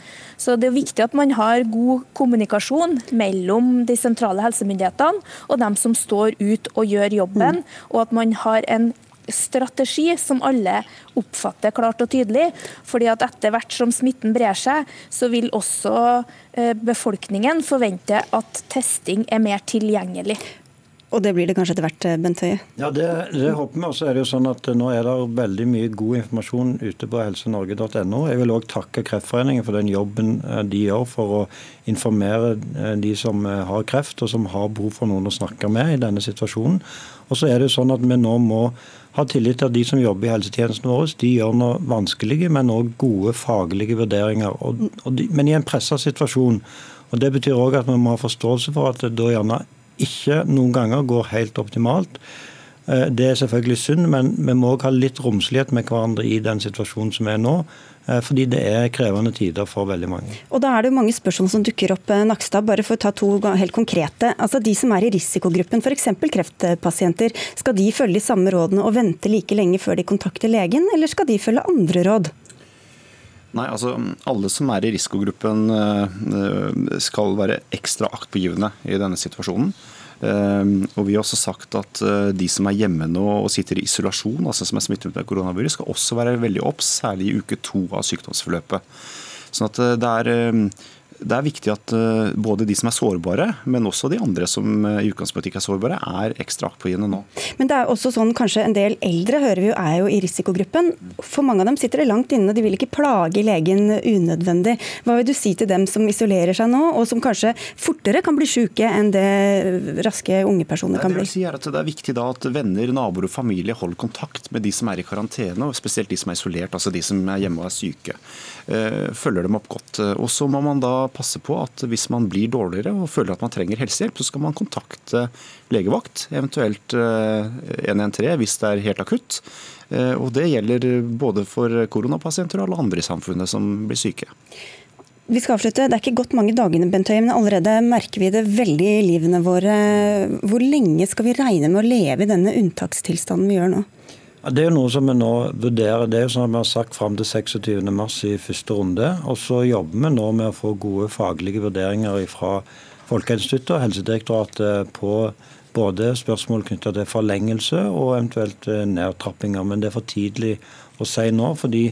Så Det er viktig at man har god kommunikasjon mellom de sentrale helsemyndighetene og dem som står ut og gjør jobben, og at man har en strategi som alle oppfatter klart og tydelig. fordi at Etter hvert som smitten brer seg, så vil også eh, befolkningen forvente at testing er mer tilgjengelig. Og det blir det kanskje etter hvert, Bent Høie? Ja, det, det håper vi. også er det jo sånn at Nå er det veldig mye god informasjon ute på helsenorge.no. Jeg vil òg takke Kreftforeningen for den jobben eh, de gjør for å informere eh, de som eh, har kreft og som har behov for noen å snakke med i denne situasjonen. Og så er det jo sånn at vi nå må ha tillit til at de som jobber i helsetjenesten vår, de gjør noe vanskelige, men òg gode faglige vurderinger. Og, og de, men i en pressa situasjon. Og Det betyr òg at vi må ha forståelse for at det da gjerne ikke noen ganger går helt optimalt. Eh, det er selvfølgelig synd, men vi må også ha litt romslighet med hverandre i den situasjonen som er nå. Eh, fordi det er krevende tider for veldig mange. Og Da er det jo mange spørsmål som dukker opp, eh, Nakstad. Bare for å ta to helt konkrete. Altså De som er i risikogruppen, f.eks. kreftpasienter. Skal de følge de samme rådene og vente like lenge før de kontakter legen, eller skal de følge andre råd? Nei, altså Alle som er i risikogruppen skal være ekstra aktpågivende i denne situasjonen. Eh, og Vi har også sagt at eh, de som er hjemme nå og sitter i isolasjon, altså som er smittet med koronavirus, skal også være veldig obs, særlig i uke to av sykdomsforløpet. Sånn at det er det er viktig at eh, både de som er sårbare, men også de andre som eh, i utgangspunktet ikke er sårbare, er ekstra aktpågivende nå. Men det er også sånn kanskje en del eldre hører vi jo er jo i risikogruppen. For mange av dem sitter det langt inne, de vil ikke plage legen unødvendig. Hva vil du si til dem som isolerer seg nå, og som kanskje fortere kan bli syke enn det raske unge personer kan bli? Det, si er at det er viktig da at venner, naboer og familie holder kontakt med de som er i karantene, og spesielt de som er isolert, altså de som er hjemme og er syke. Eh, følger dem opp godt. Og så må man da passe på at hvis man blir dårligere og føler at man trenger helsehjelp, så skal man kontakte legevakt, eventuelt 113 eh, hvis det er helt akutt. Eh, og Det gjelder både for koronapasienter og alle andre i samfunnet som blir syke. Vi skal avslutte. Det er ikke gått mange dagene, Bent Høie, men allerede merker vi det veldig i livene våre. Hvor lenge skal vi regne med å leve i denne unntakstilstanden vi gjør nå? Det er noe som vi nå vurderer. Det er jo som vi har sagt fram til 26.3 i første runde. Og så jobber vi nå med å få gode faglige vurderinger fra Folkehelseinstituttet og Helsedirektoratet på både spørsmål knytta til forlengelse og eventuelt eh, nedtrappinger. Men det er for tidlig å si nå. fordi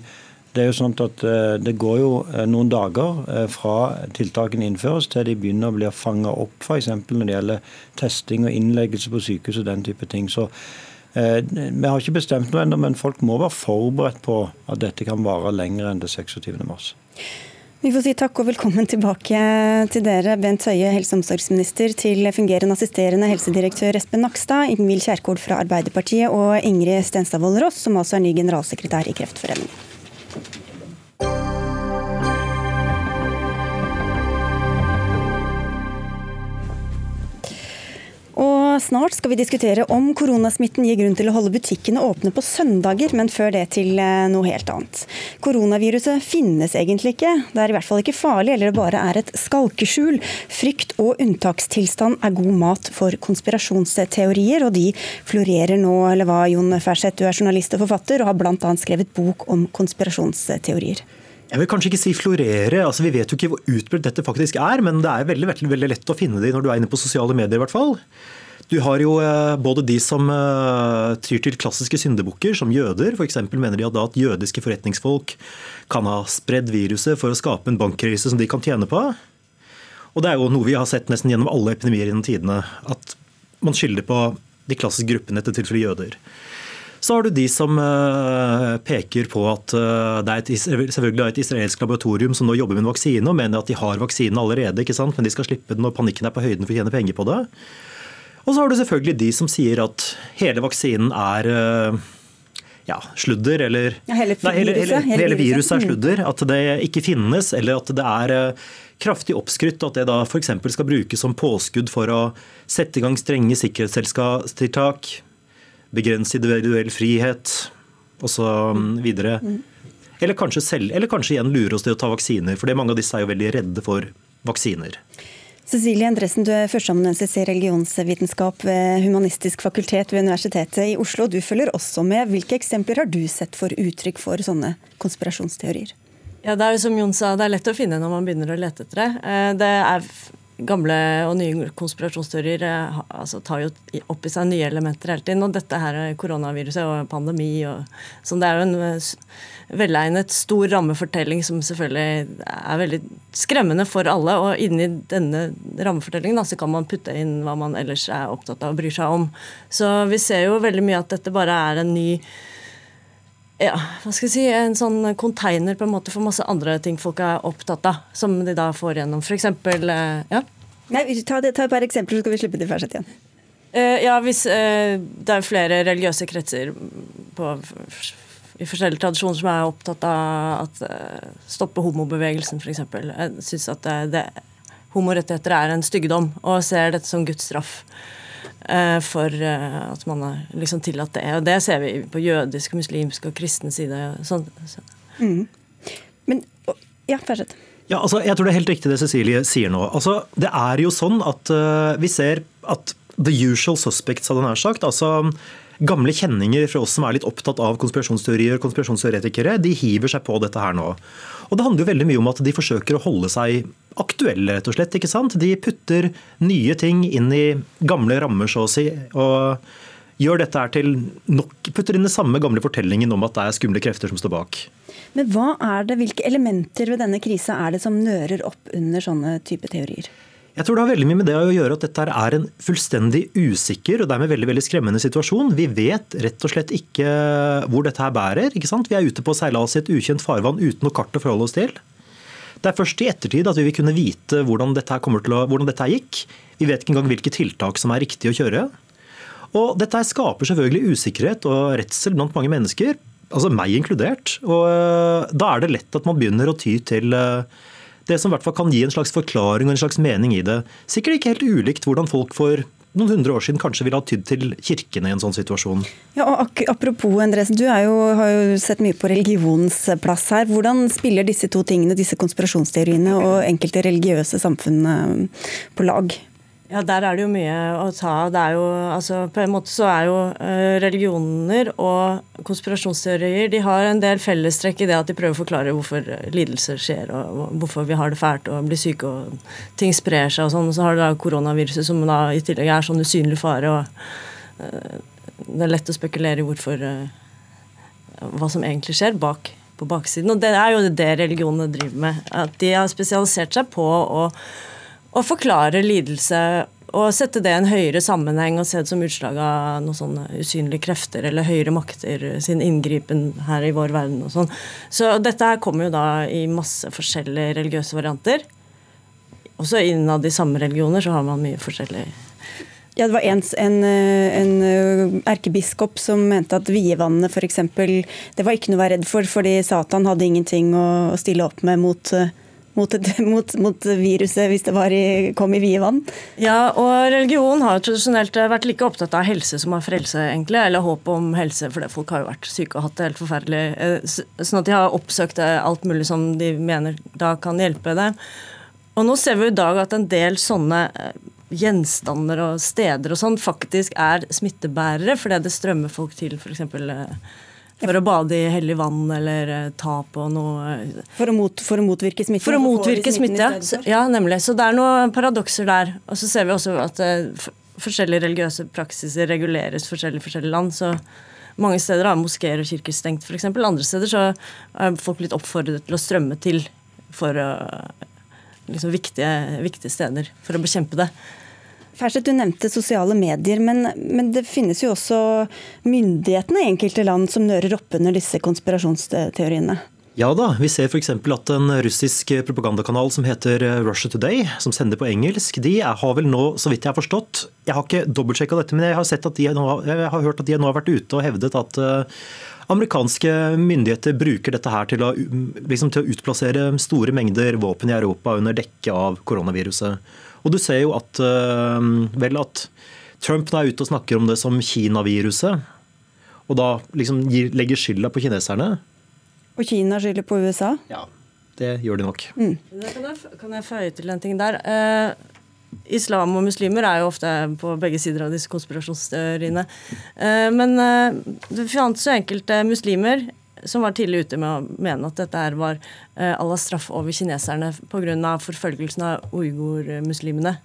det er jo sånn at eh, det går jo eh, noen dager fra tiltakene innføres til de begynner å bli fanga opp, f.eks. når det gjelder testing og innleggelse på sykehus og den type ting. Så vi har ikke bestemt noe ennå, men folk må være forberedt på at dette kan vare lenger enn det 26. mars. Vi får si takk og velkommen tilbake til dere, Bent Høie, helse- og omsorgsminister, til fungerende assisterende helsedirektør Espen Nakstad, Ingvild Kjerkol fra Arbeiderpartiet og Ingrid Stenstad Wold Ross, som altså er ny generalsekretær i Kreftforeningen. Snart skal vi diskutere om koronasmitten gir grunn til å holde butikkene åpne på søndager, men før det til eh, noe helt annet. Koronaviruset finnes egentlig ikke. Det er i hvert fall ikke farlig, eller det bare er et skalkeskjul. Frykt og unntakstilstand er god mat for konspirasjonsteorier, og de florerer nå, eller hva, Jon Ferseth, du er journalist og forfatter, og har bl.a. skrevet bok om konspirasjonsteorier. Jeg vil kanskje ikke si florere, altså vi vet jo ikke hvor utbredt dette faktisk er, men det er veldig, veldig, veldig lett å finne det når du er inne på sosiale medier. i hvert fall. Du har jo eh, både de som eh, tyr til klassiske syndebukker, som jøder. F.eks. mener de at, jødiske forretningsfolk kan ha spredd viruset for å skape en bankkrise som de kan tjene på. Og det er jo noe vi har sett nesten gjennom alle epidemier gjennom tidene. At man skylder på de klassiske gruppene, etter tilfelle jøder. Så har du de som uh, peker på at det er et, selvfølgelig er et israelsk laboratorium som nå jobber med en vaksine og mener at de har vaksinen allerede, ikke sant? men de skal slippe den når panikken er på høyden for å tjene penger på det. Og så har du selvfølgelig de som sier at hele vaksinen er eh, ja, sludder, eller ja, hele, nei, hele, hele, hele, viruset er mm. sludder. At det ikke finnes, eller at det er eh, kraftig oppskrytt. At det da f.eks. skal brukes som påskudd for å sette i gang strenge sikkerhetstiltak, begrense individuell frihet osv. Mm. Eller kanskje selv, eller kanskje igjen lure oss til å ta vaksiner. For mange av disse er jo veldig redde for vaksiner. Cecilie Endresen, du er førsteamanuensis i religionsvitenskap ved Humanistisk fakultet ved Universitetet i Oslo. Du følger også med. Hvilke eksempler har du sett for uttrykk for sånne konspirasjonsteorier? Ja, Det er jo som Jon sa, det er lett å finne når man begynner å lete etter det. Eh, det er gamle og nye konspirasjonsteorier eh, altså, tar jo opp i seg nye elementer hele tiden. Og dette her koronaviruset og pandemi og sånn, det er jo en eh, velegnet stor rammefortelling som selvfølgelig er veldig skremmende for alle. Og inni denne rammefortellingen da, så kan man putte inn hva man ellers er opptatt av og bryr seg om. Så vi ser jo veldig mye at dette bare er en ny ja, hva skal jeg si, en sånn container på en måte for masse andre ting folk er opptatt av, som de da får gjennom. Eksempel, eh, ja. Nei, ta, det, ta et par eksempler, så skal vi slippe til Ferseth igjen. Uh, ja, hvis uh, det er flere religiøse kretser på, i forskjellige tradisjoner som er opptatt av at uh, stoppe homobevegelsen, f.eks. Jeg syns at det, det, homorettigheter er en styggedom, og ser dette som Guds straff. Eh, for eh, at man har liksom tillatt det. Og det ser vi på jødisk, muslimsk og kristen side. Sånn. Mm. Men, ja, fortsett. Ja, altså, jeg tror det er helt riktig det Cecilie sier nå. Altså, det er jo sånn at uh, vi ser at the usual suspects, hadde nær sagt. altså Gamle kjenninger fra oss som er litt opptatt av konspirasjonsteorier og konspirasjonsteoretikere, de hiver seg på dette her nå. Og Det handler jo veldig mye om at de forsøker å holde seg aktuelle, rett og slett. ikke sant? De putter nye ting inn i gamle rammer, så å si. og gjør dette her til nok, putter inn den samme gamle fortellingen om at det er skumle krefter som står bak. Men hva er det, Hvilke elementer ved denne krisa er det som nører opp under sånne type teorier? Jeg tror det har veldig mye med det å gjøre at dette er en fullstendig usikker og dermed veldig veldig skremmende situasjon. Vi vet rett og slett ikke hvor dette her bærer. ikke sant? Vi er ute på seilas i et ukjent farvann uten noe kart å forholde oss til. Det er først i ettertid at vi vil kunne vite hvordan dette, å, hvordan dette gikk. Vi vet ikke engang hvilke tiltak som er riktig å kjøre. Og Dette skaper selvfølgelig usikkerhet og redsel blant mange mennesker, altså meg inkludert. Og eh, Da er det lett at man begynner å ty til uh, det som i hvert fall kan gi en slags forklaring og en slags mening i det. Sikkert ikke helt ulikt hvordan folk for noen hundre år siden kanskje ville ha tydd til kirkene i en sånn situasjon. Ja, og Apropos Endresen, du jo, har jo sett mye på religionens plass her. Hvordan spiller disse to tingene, disse konspirasjonsteoriene og enkelte religiøse samfunn eh, på lag? Ja, der er det jo mye å ta av. Altså, på en måte så er jo uh, religioner og konspirasjonsteorier de har en del fellestrekk i det at de prøver å forklare hvorfor lidelser skjer, og hvorfor vi har det fælt og blir syke og ting sprer seg og sånn. Og så har du da koronaviruset som da i tillegg er sånn usynlig fare. og uh, Det er lett å spekulere i hvorfor uh, hva som egentlig skjer bak på baksiden. Og det er jo det religionene driver med. At de har spesialisert seg på å å forklare lidelse og sette det i en høyere sammenheng og se det som utslag av noen sånne usynlige krefter eller høyere makter sin inngripen her i vår verden. og sånn. Så dette her kommer jo da i masse forskjellige religiøse varianter. Også innad i samme religioner så har man mye forskjellig ja, Det var en, en, en erkebiskop som mente at vievannene f.eks. Det var ikke noe å være redd for, fordi Satan hadde ingenting å stille opp med mot mot, mot, mot, viruset hvis det i, kom i vide vann. Ja, og religion har jo tradisjonelt vært like opptatt av helse som av frelse, egentlig. Eller håp om helse, for folk har jo vært syke og hatt det helt forferdelig. Eh, sånn at de har oppsøkt alt mulig som de mener da kan hjelpe dem. Og nå ser vi i dag at en del sånne eh, gjenstander og steder og sånn faktisk er smittebærere, fordi det strømmer folk til f.eks. For å bade i hellig vann eller uh, ta på noe eh, For å, mot, for å motvirke smitte? For å motvirke smitte, ja. ja. nemlig. Så det er noen paradokser der. Og så ser vi også at uh, forskjellige religiøse praksiser reguleres forskjellig i forskjellige land. så mange steder har moskeer og kirker stengt, f.eks. Andre steder så er folk blitt oppfordret til å strømme til for å, liksom viktige, viktige steder for å bekjempe det. Ferseth, du nevnte sosiale medier, men, men, det finnes jo også myndighetene i enkelte land som nører opp under disse konspirasjonsteoriene? Ja da, vi ser f.eks. at en russisk propagandakanal som heter Russia Today, som sender på engelsk, de har vel nå, så vidt jeg har forstått Jeg har ikke dobbeltsjekka dette, men jeg har, de nå, jeg har hørt at de nå har vært ute og hevdet at uh, amerikanske myndigheter bruker dette her til å, liksom, til å utplassere store mengder våpen i Europa under dekke av koronaviruset. Og du ser jo at, uh, vel, at Trump nå er ute og snakker om det som Kina-viruset. Og da liksom legger skylda på kineserne. Og Kina skylder på USA? Ja, det gjør de nok. Mm. Kan, jeg, kan jeg føye til en ting der? Eh, islam og muslimer er jo ofte på begge sider av disse konspirasjonsteoriene. Eh, men eh, det fantes jo enkelte muslimer som var tidlig ute med å mene at dette var eh, Allahs straff over kineserne pga. forfølgelsen av uigur-muslimene.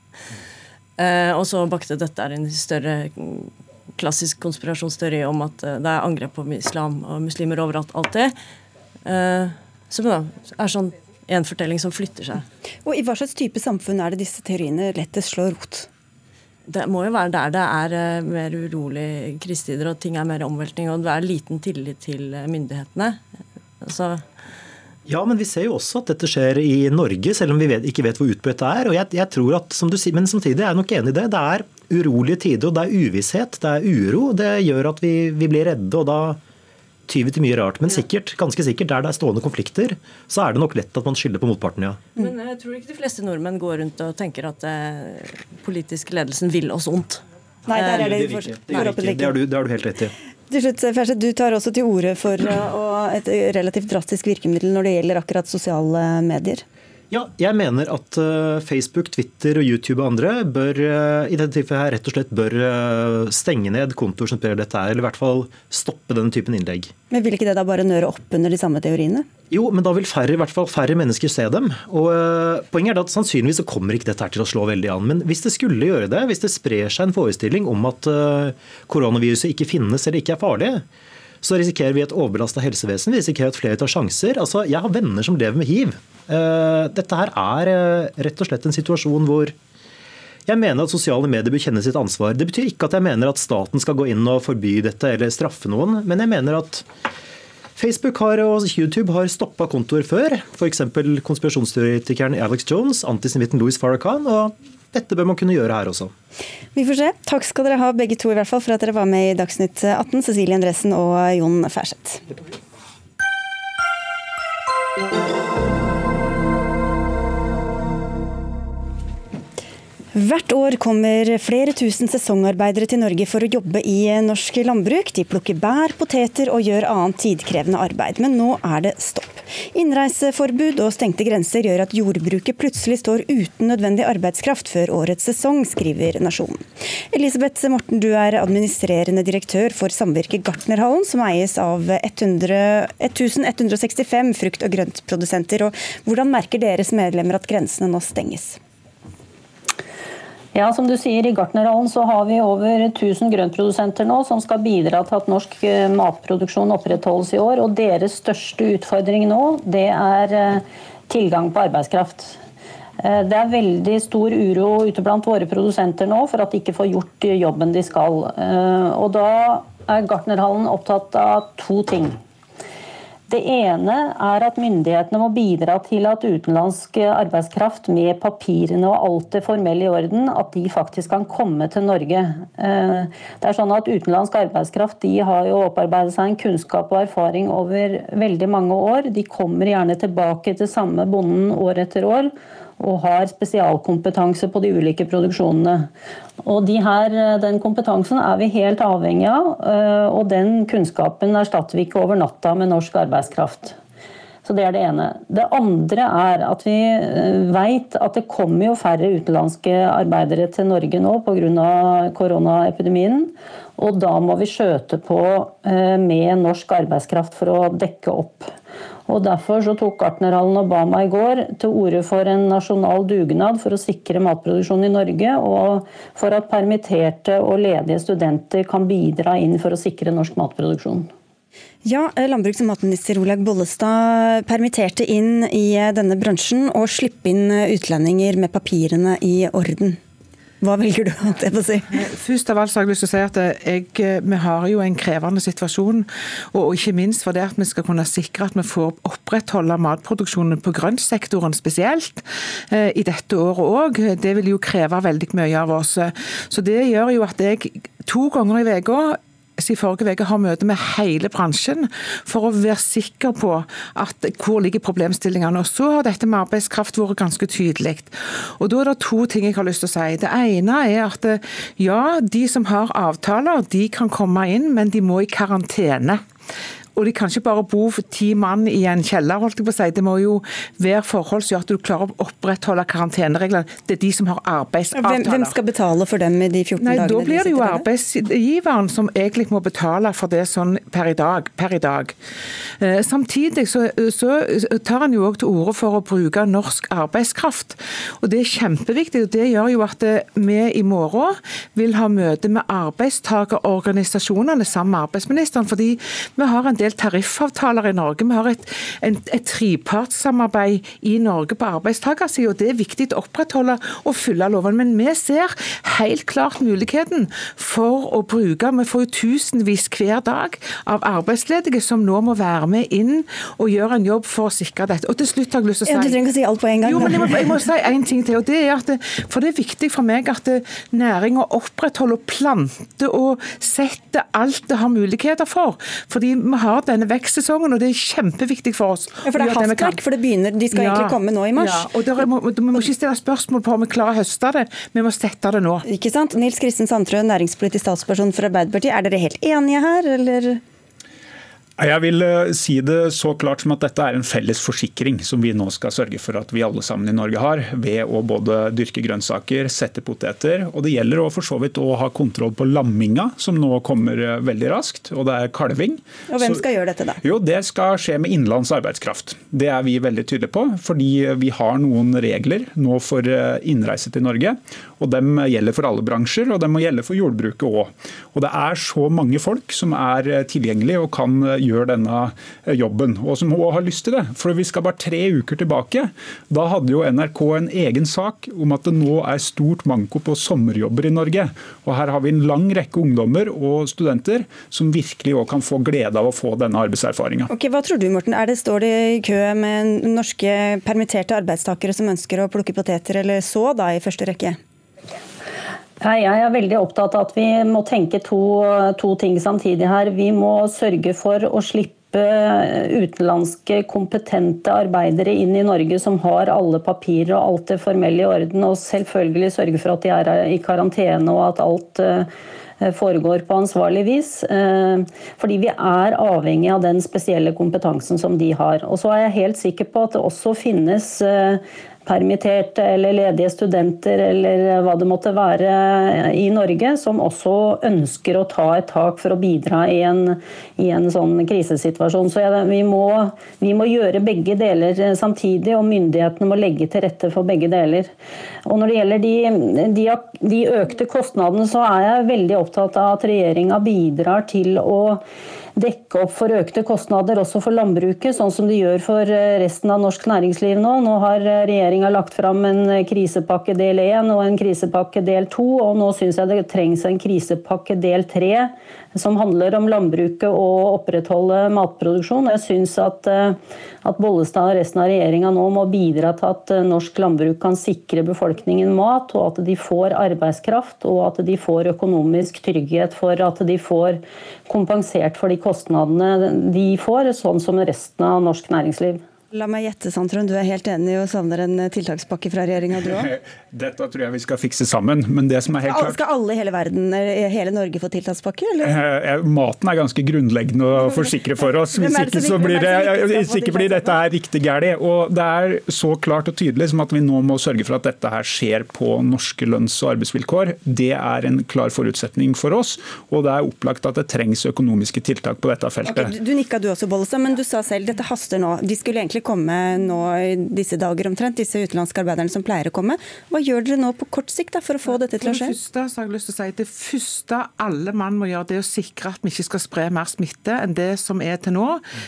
Eh, og så bakte dette en større klassisk konspirasjonsteori om at eh, det er angrep på islam og muslimer overalt alltid. Eh, som da er sånn en fortelling som flytter seg. Og I hva slags type samfunn er det disse teoriene lettest slår rot? Det må jo være der det er uh, mer urolig krisetider og ting er mer omveltning og det er liten tillit til uh, myndighetene. Så ja, men vi ser jo også at dette skjer i Norge, selv om vi vet, ikke vet hvor utbredt det er. og jeg, jeg, tror at, som du sier, Men samtidig er jeg nok enig i det. Det er urolige tider, og det er uvisshet, det er uro. Det gjør at vi, vi blir redde, og da tyver til mye rart. Men sikkert, ganske sikkert der det er stående konflikter, så er det nok lett at man skylder på motparten, ja. Men jeg tror ikke de fleste nordmenn går rundt og tenker at eh, politisk ledelsen vil oss ondt. Nei, der er det, det, for, det, er det, du, det har du helt rett i. Til slutt, Ferset, Du tar også til orde for eh, et relativt drastisk virkemiddel når det gjelder akkurat sosiale medier. Ja, jeg mener at uh, Facebook, Twitter og YouTube og andre bør uh, i dette tilfellet her rett og slett bør uh, stenge ned kontoer som sprer dette her, eller i hvert fall stoppe denne typen innlegg. Men Vil ikke det da bare nøre opp under de samme teoriene? Jo, men da vil færre, i hvert fall færre mennesker se dem. Og Poenget er at sannsynligvis så kommer ikke dette her til å slå veldig an. Men hvis det skulle gjøre det, hvis det sprer seg en forestilling om at koronaviruset ikke finnes eller ikke er farlig, så risikerer vi et overbelasta helsevesen. Vi risikerer at flere tar sjanser. Altså, Jeg har venner som lever med hiv. Eh, dette her er eh, rett og slett en situasjon hvor jeg mener at sosiale medier bør kjenne sitt ansvar. Det betyr ikke at jeg mener at staten skal gå inn og forby dette eller straffe noen, men jeg mener at Facebook har, og YouTube har stoppa kontoer før. F.eks. konspirasjonsteoretikeren Alex Jones, antisemitten Louis Farrakhan. og dette bør man kunne gjøre her også. Vi får se. Takk skal dere ha begge to i hvert fall for at dere var med i Dagsnytt 18, Cecilie Endresen og Jon Færseth. Hvert år kommer flere tusen sesongarbeidere til Norge for å jobbe i norsk landbruk. De plukker bær, poteter og gjør annet tidkrevende arbeid. Men nå er det stopp. Innreiseforbud og stengte grenser gjør at jordbruket plutselig står uten nødvendig arbeidskraft før årets sesong, skriver Nasjonen. Elisabeth Morten, du er administrerende direktør for samvirket Gartnerhallen, som eies av 100, 1165 frukt- og grøntprodusenter. Og hvordan merker deres medlemmer at grensene nå stenges? Ja, som du sier, I Gartnerhallen så har vi over 1000 grøntprodusenter nå som skal bidra til at norsk eh, matproduksjon opprettholdes i år. og Deres største utfordring nå det er eh, tilgang på arbeidskraft. Eh, det er veldig stor uro ute blant våre produsenter nå for at de ikke får gjort jobben de skal. Og Da er Gartnerhallen opptatt av to ting. Det ene er at myndighetene må bidra til at utenlandsk arbeidskraft med papirene og alt det formelle i orden, at de faktisk kan komme til Norge. Eh, det er sånn at Utenlandsk arbeidskraft de har jo opparbeidet seg en kunnskap og erfaring over veldig mange år. De kommer gjerne tilbake til samme bonden år etter år og har spesialkompetanse på de ulike produksjonene. Og de her, eh, Den kompetansen er vi helt avhengig av, eh, og den kunnskapen erstatter vi ikke over natta med norsk arbeidskraft. Så Det er det ene. Det andre er at vi veit vet at det kommer jo færre utenlandske arbeidere til Norge nå pga. koronaepidemien. Og da må vi skjøte på med norsk arbeidskraft for å dekke opp. Og Derfor så tok Gartnerhallen Obama i går til orde for en nasjonal dugnad for å sikre matproduksjon i Norge, og for at permitterte og ledige studenter kan bidra inn for å sikre norsk matproduksjon. Ja, Landbruks- og matminister Olaug Bollestad permitterte inn i denne bransjen og slippe inn utlendinger med papirene i orden. Hva velger du? Det å si? Først av alt så har jeg lyst til å si at jeg, vi har jo en krevende situasjon. Og ikke minst for det at vi skal kunne sikre at vi får opprettholde matproduksjonen på grøntsektoren spesielt eh, i dette året òg. Det vil jo kreve veldig mye av oss. Så det gjør jo at jeg to ganger i uka i forrige uke har møte med hele bransjen for å være sikker på at hvor ligger problemstillingene. Og Så har dette med arbeidskraft vært ganske tydelig. Og Da er det to ting jeg har lyst til å si. Det ene er at ja, de som har avtaler, de kan komme inn, men de må i karantene. Og de kan ikke bare bo for ti mann i en kjeller, holdt jeg på å si. Det må jo være forhold som gjør at du klarer å opprettholde karantenereglene. Det er de som har arbeidsavtaler. Hvem, hvem skal betale for dem i de 14 Nei, dagene? Da blir det jo arbeidsgiveren som egentlig må betale for det sånn per i dag. Per i dag. Eh, samtidig så, så tar en jo òg til orde for å bruke norsk arbeidskraft. Og Det er kjempeviktig. og Det gjør jo at eh, vi i morgen vil ha møte med arbeidstakerorganisasjonene sammen med arbeidsministeren. fordi vi har en del del tariffavtaler i Norge. Vi har et, en, et trepartssamarbeid i Norge på arbeidstakersiden, og det er viktig å opprettholde og følge loven. Men vi ser helt klart muligheten for å bruke Vi får jo tusenvis hver dag av arbeidsledige som nå må være med inn og gjøre en jobb for å sikre dette. Og til slutt har jeg lyst til å si ja, Du trenger ikke si alt på en gang. Jo, men jeg må, jeg må si en ting til. og det er at det, For det er viktig for meg at næringa opprettholder planter og setter alt det har muligheter for. Fordi vi har har denne vekstsesongen, og det er kjempeviktig for oss. Ja, for det er hastverk, for det begynner, de skal ja, egentlig komme nå i mars. Ja, og der, må, Vi må ikke stille spørsmål på om vi klarer å høste det, vi må sette det nå. Ikke sant? Nils Kristen Sandtrø, næringspolitisk statsperson for Arbeiderpartiet. Er dere helt enige her, eller? Jeg vil eh, si det så klart som at dette er en felles forsikring som vi nå skal sørge for at vi alle sammen i Norge har, ved å både dyrke grønnsaker, sette poteter. Og det gjelder å for så vidt å ha kontroll på lamminga, som nå kommer eh, veldig raskt. Og det er kalving. Og hvem skal så, gjøre dette, da? Jo, Det skal skje med innenlands arbeidskraft. Det er vi veldig tydelige på, fordi vi har noen regler nå for eh, innreise til Norge. Og dem gjelder for alle bransjer, og de må gjelde for jordbruket òg. Og det er så mange folk som er tilgjengelige og kan gjøre denne eh, jobben, og som òg har lyst til det. For vi skal bare tre uker tilbake. Da hadde jo NRK en egen sak om at det nå er stort manko på sommerjobber i Norge. Og Her har vi en lang rekke ungdommer og studenter som virkelig òg kan få glede av å få denne arbeidserfaringa. Okay, hva tror du, Morten? Er det, står det i kø med norske permitterte arbeidstakere som ønsker å plukke poteter eller så, da, i første rekke? Jeg er veldig opptatt av at vi må tenke to, to, ting samtidig her. Vi må sørge for å slippe utenlandske kompetente arbeidere inn i Norge som har alle papirer og alt det formelle i orden, og selvfølgelig sørge for at de er i karantene og at alt eh, foregår på ansvarlig vis. Eh, fordi vi er avhengig av den spesielle kompetansen som de har. Og så er jeg helt sikker på at det også finnes eh, permitterte eller ledige studenter eller hva det måtte være i Norge, som også ønsker å ta et tak for å bidra i en, i en sånn krisesituasjon. Så ja, vi, må, vi, må, gjøre begge deler samtidig, og myndighetene må legge til rette for begge deler. Og Når det gjelder de, de, de økte kostnadene, så er jeg veldig opptatt av at regjeringa bidrar til å dekke opp for økte kostnader også for landbruket, sånn som de gjør for eh, resten av norsk næringsliv nå. Nå har eh, regjeringa lagt fram en eh, krisepakke del 1 og en krisepakke del 2, og nå syns jeg det trengs en krisepakke del 3 som handler om landbruket og opprettholde matproduksjon. Jeg syns at, at, Bollestad og resten av regjeringa nå må bidra til at eh, norsk landbruk kan sikre befolkningen mat, og at de får arbeidskraft og at de får økonomisk trygghet for at de får kompensert for de kostnadene de får, sånn som resten av norsk næringsliv. La meg gjette, Sandtrøen. Du er helt enig og savner en eh, tiltakspakke fra regjeringa, du òg? Dette tror jeg vi skal fikse sammen. Men det som er helt klart Skal alle i hele verden, eh, hele Norge få tiltakspakke, eller? Eh, maten er ganske grunnleggende å forsikre for oss. Hvis ikke, så blir, det, ikke blir dette her riktig galt. Og det er så klart og tydelig som at vi nå må sørge for at dette her skjer på norske lønns- og arbeidsvilkår. Det er en klar forutsetning for oss. Og det er opplagt at det trengs økonomiske tiltak på dette feltet. Okay, du nikka du også, Bollestad, men du sa selv dette haster nå. De skulle egentlig egentlig komme nå i disse dager omtrent, disse utenlandske arbeiderne som pleier å komme. Hva gjør dere nå på kort sikt da, for å få dette til å skje? Første så har jeg lyst til å si Det første alle mann må gjøre, det er å sikre at vi ikke skal spre mer smitte enn det som er til nå.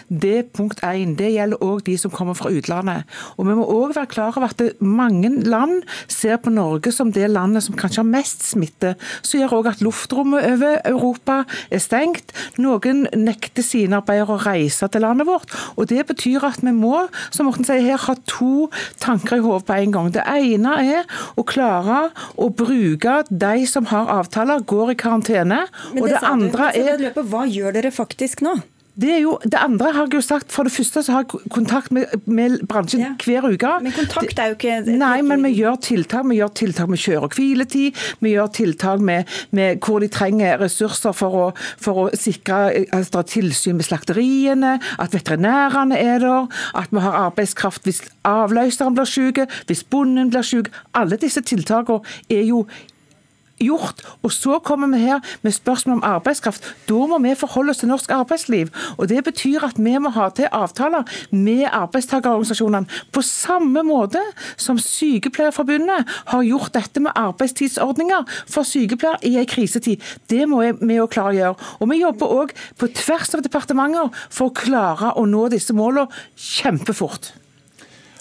Det er punkt én. Det gjelder òg de som kommer fra utlandet. Og Vi må òg være klar over at mange land ser på Norge som det landet som kanskje har mest smitte. Så gjør òg at luftrommet over Europa er stengt. Noen nekter sine arbeidere å reise til landet vårt. og Det betyr at vi må som Morten sier her, ha to tanker i hodet på en gang. Det ene er å klare å bruke de som har avtaler, går i karantene. Men og det, det sa andre er Hva gjør dere faktisk nå? Det, er jo, det andre har jeg jo sagt, for det første så har jeg kontakt med, med bransjen ja. hver uke. Men kontakt er jo ikke Nei, men vi gjør tiltak. Vi gjør tiltak med kjøre- og hviletid. Vi gjør tiltak med, med hvor de trenger ressurser for å, for å sikre altså, tilsyn med slakteriene, at veterinærene er der, at vi har arbeidskraft hvis avløseren blir syk, hvis bonden blir syk. Alle disse tiltakene er jo gjort. Og så kommer vi her med spørsmål om arbeidskraft. Da må vi forholde oss til norsk arbeidsliv. Og Det betyr at vi må ha til avtaler med arbeidstakerorganisasjonene. På samme måte som Sykepleierforbundet har gjort dette med arbeidstidsordninger for sykepleiere i en krisetid. Det må vi jo gjøre. Og vi jobber òg på tvers av departementer for å klare å nå disse målene kjempefort.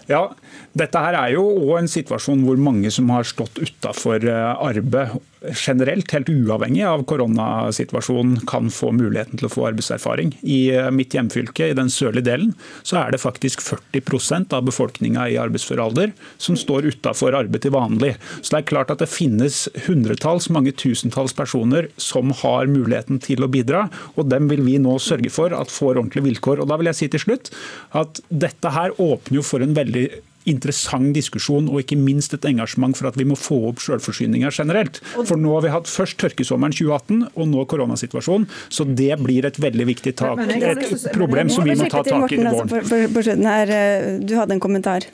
Ja, dette her er jo òg en situasjon hvor mange som har stått utafor eh, arbeid generelt, helt uavhengig av koronasituasjonen, kan få muligheten til å få arbeidserfaring. I eh, mitt hjemfylke, i den sørlige delen, så er det faktisk 40% av befolkninga i arbeidsfør alder som står utafor arbeid til vanlig. Så det er klart at det finnes hundretalls, mange tusentalls personer som har muligheten til å bidra, og dem vil vi nå sørge for at får ordentlige vilkår. Og da vil jeg si til slutt at dette her åpner jo for en veldig interessant diskusjon og ikke minst et engasjement for at vi må få opp selvforsyninga generelt. For nå har vi hatt først tørkesommeren 2018 og nå koronasituasjonen. Så det blir et veldig viktig tak, et problem som vi må ta tak i i våren. Eh, du hadde en kommentar.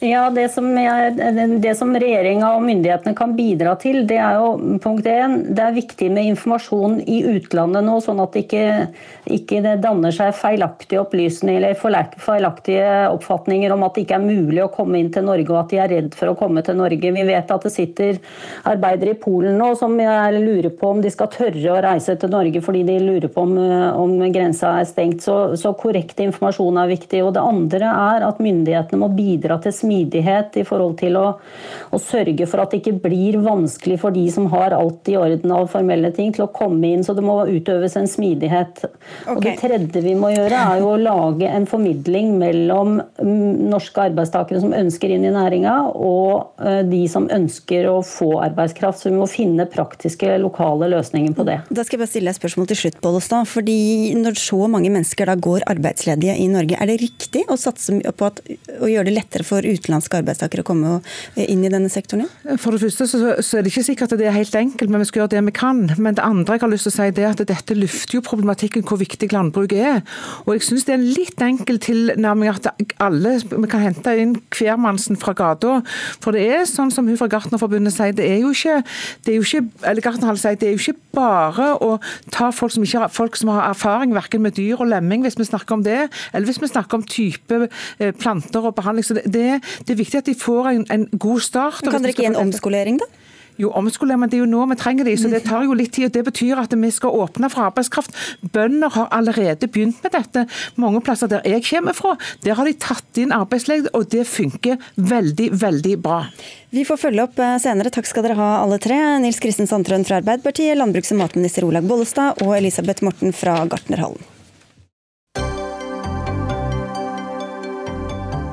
Ja, Det som, jeg, som regjeringa og myndighetene kan bidra til, det er jo punkt én, det er viktig med informasjon i utlandet nå, sånn at det ikke, ikke det danner seg feilaktige opplysninger eller feilaktige oppfatninger om at det ikke er mulig å komme inn til Norge, og at de er redd for å komme til Norge. Vi vet at det sitter arbeidere i Polen nå som lurer på om de skal tørre å reise til Norge fordi de lurer på om, om grensa er stengt. Så, så korrekt informasjon er viktig. Og det andre er at myndighetene må bidra til smitte smidighet i forhold til å, å, sørge for at det ikke blir vanskelig for de som har alt i orden av formelle ting, til å komme inn. Så det må utøves en smidighet. Okay. Og Det tredje vi må gjøre, er jo å lage en formidling mellom mm, norske arbeidstakere som ønsker inn i næringa, og eh, de som ønsker å få arbeidskraft. Så vi må finne praktiske, lokale løsninger på det. Da skal jeg bare stille et spørsmål til slutt, Bollestad. fordi Når så mange mennesker da går arbeidsledige i Norge, er det riktig å satse på at, å gjøre det lettere for utenlandske arbeidstakere å komme inn i denne sektoren? For det første så, er det ikke sikkert at det er helt enkelt, men vi skal gjøre det vi kan. Men det andre jeg har lyst til å si er at dette løfter jo problematikken hvor viktig landbruket er. Og jeg syns det er en litt enkel tilnærming at alle vi kan hente inn hvermannsen fra gata. For det er sånn som hun fra Gartnerforbundet sier, det er jo ikke, det er jo ikke eller Gartnerhall sier, det er jo ikke bare å ta folk som, ikke har, folk som har erfaring verken med dyr og lemming, hvis vi snakker om det, eller hvis vi snakker om type eh, planter og behandling. Så det, det, det er viktig at de får en, en god start. Men kan dere ikke gi en omskolering, da? Jo, omskolering, men det er jo nå vi trenger de, så det tar jo litt tid. og Det betyr at vi skal åpne for arbeidskraft. Bønder har allerede begynt med dette. Mange plasser der jeg kommer fra, der har de tatt inn arbeidsledige, og det funker veldig, veldig bra. Vi får følge opp eh, senere. Takk skal dere ha alle tre. Nils Kristin Sandtrøen fra Arbeiderpartiet, landbruks- og matminister Olag Bollestad og Elisabeth Morten fra Gartnerhallen.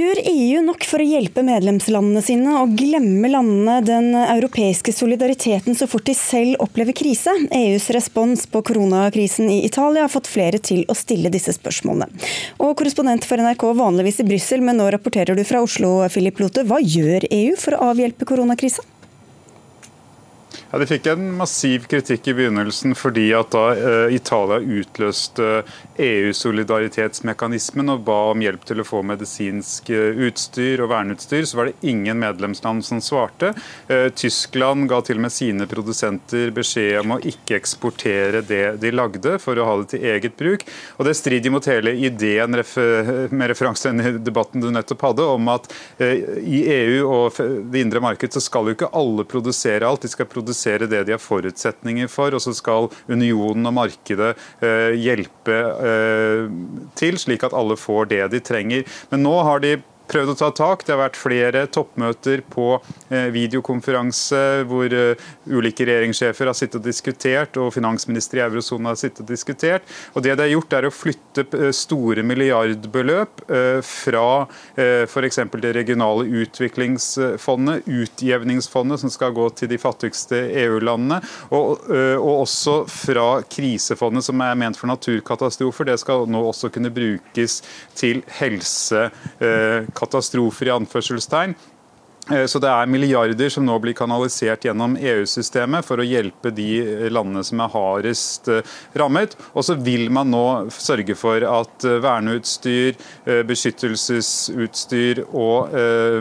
Gjør EU nok for å hjelpe medlemslandene sine og glemme landene den europeiske solidariteten så fort de selv opplever krise? EUs respons på koronakrisen i Italia har fått flere til å stille disse spørsmålene. Og Korrespondent for NRK vanligvis i Brussel, men nå rapporterer du fra Oslo, Philip Lote. Hva gjør EU for å avhjelpe koronakrisa? Ja, De fikk en massiv kritikk i begynnelsen fordi at da uh, Italia utløste EU-solidaritetsmekanismen og ba om hjelp til å få medisinsk uh, utstyr og verneutstyr, så var det ingen medlemsland som svarte. Tyskland ga til og med sine produsenter beskjed om å ikke eksportere det de lagde, for å ha det til eget bruk. Og Det strider mot hele ideen med referanse til debatten du nettopp hadde, om at i EU og det indre marked så skal jo ikke alle produsere alt. De skal produsere produsere det de har forutsetninger for, og så skal unionen og markedet eh, hjelpe eh, til, slik at alle får det de trenger. Men nå har de prøvd å ta tak. Det har vært flere toppmøter på eh, videokonferanse hvor eh, ulike regjeringssjefer har sittet og diskutert, og finansminister i eurosonen har sittet og diskutert. Og Det de har gjort, er å flytte eh, store milliardbeløp fra f.eks. det regionale utviklingsfondet, utjevningsfondet, som skal gå til de fattigste EU-landene, og, og også fra krisefondet, som er ment for naturkatastrofer. Det skal nå også kunne brukes til helse katastrofer i anførselstegn. Eh, så det er milliarder som nå blir kanalisert gjennom EU-systemet for å hjelpe de landene som er hardest eh, rammet. Og så vil man nå sørge for at eh, verneutstyr, beskyttelsesutstyr og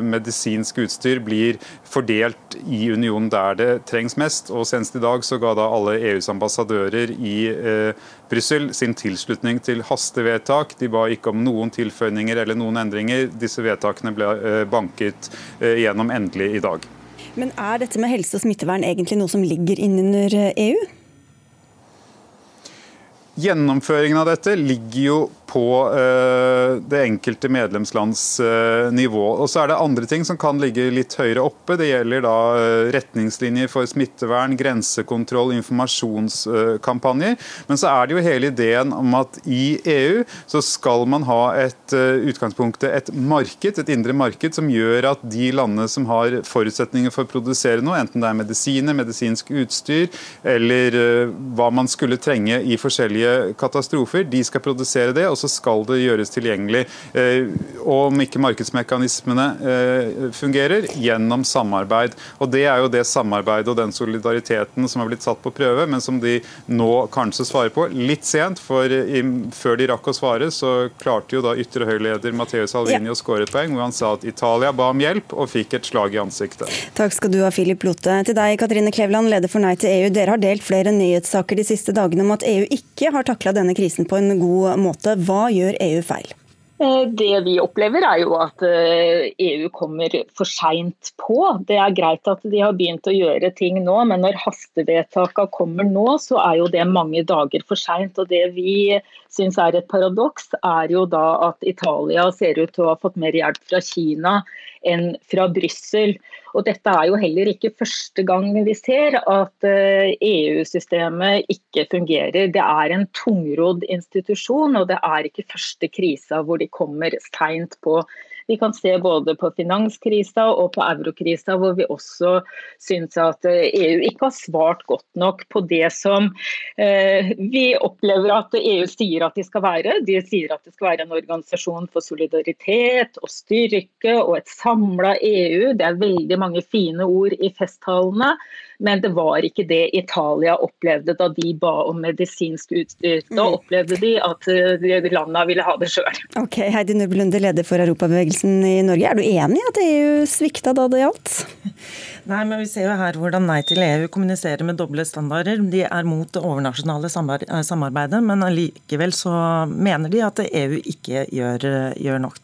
medisinsk utstyr blir fordelt i unionen der det trengs mest. Og Senest i dag så ga da alle EUs ambassadører i Brussel sin tilslutning til hastevedtak. De ba ikke om noen tilføyninger eller noen endringer. Disse vedtakene ble banket gjennom endelig i dag. Men er dette med helse og smittevern egentlig noe som ligger innunder EU? Gjennomføringen av dette ligger jo på eh, det enkelte medlemslands eh, nivå. Og så er det andre ting som kan ligge litt høyere oppe. Det gjelder da eh, retningslinjer for smittevern, grensekontroll, informasjonskampanjer. Men så er det jo hele ideen om at i EU så skal man ha et utgangspunktet et marked, et indre marked, som gjør at de landene som har forutsetninger for å produsere noe, enten det er medisiner, medisinsk utstyr eller hva man skulle trenge i forskjellige katastrofer, de skal produsere det. og så skal det gjøres tilgjengelig. Eh, og om ikke markedsmekanismene eh, fungerer, gjennom samarbeid. Og Det er jo det samarbeidet og den solidariteten som har blitt satt på prøve, men som de nå kanskje svarer på. Litt sent, for før de rakk å svare, så klarte jo da ytre høyreleder Matteo Salvini å skåre et poeng, hvor han sa at Italia ba om hjelp og fikk et slag i ansiktet. Takk skal du ha, Philip Lote. Til deg, Katrine Klevland, leder for Nei til EU. Dere har delt flere nyhetssaker de siste dagene om at EU ikke har takla denne krisen på en god måte. Hva gjør EU feil? Eh, det vi opplever er jo at EU eh, e kommer for seint på. Det er greit at de har begynt å gjøre ting nå, men når hastevedtakene kommer nå, så er jo det mange dager for seint. Det vi syns er et paradoks, er jo da at Italia ser ut til å ha fått mer hjelp fra Kina enn fra Brussel. Og dette er jo heller ikke første gang vi ser at EU-systemet eh, e ikke fungerer. Det er en tungrodd institusjon, og det er ikke første krisa hvor de kommer seint på vi kan se både på finanskrisa og på eurokrisa, hvor vi også syns at EU ikke har svart godt nok på det som eh, vi opplever at EU sier at de skal være. De sier at det skal være en organisasjon for solidaritet og styrke og et samla EU. Det er veldig mange fine ord i festtalene. Men det var ikke det Italia opplevde da de ba om medisinsk utstyr. Da mm. opplevde de at eh, landene ville ha det sjøl. Okay, Heidi Nubelunde, leder for Europabevegelsen i Norge. Er du enig i at EU svikta da det gjaldt? Nei, men Vi ser jo her hvordan Nei til EU kommuniserer med doble standarder. De er mot det overnasjonale eh, samarbeidet, men allikevel så mener de at EU ikke gjør, gjør nok.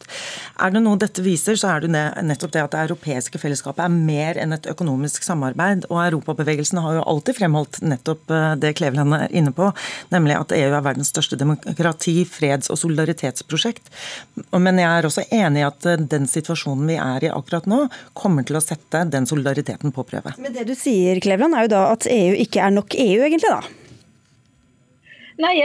Er det noe dette viser, så er det nettopp det at det europeiske fellesskapet er mer enn et økonomisk samarbeid. og Europa Europabevegelsen har jo alltid fremholdt nettopp eh, det Kleveland er inne på, nemlig at EU er verdens største demokrati-, freds- og solidaritetsprosjekt. Men jeg er også enig i at eh, den situasjonen vi er i akkurat nå, kommer til å sette den solidariteten på prøve. Men det du sier, Kleveland, er jo da at EU ikke er nok EU, egentlig, da? Nei,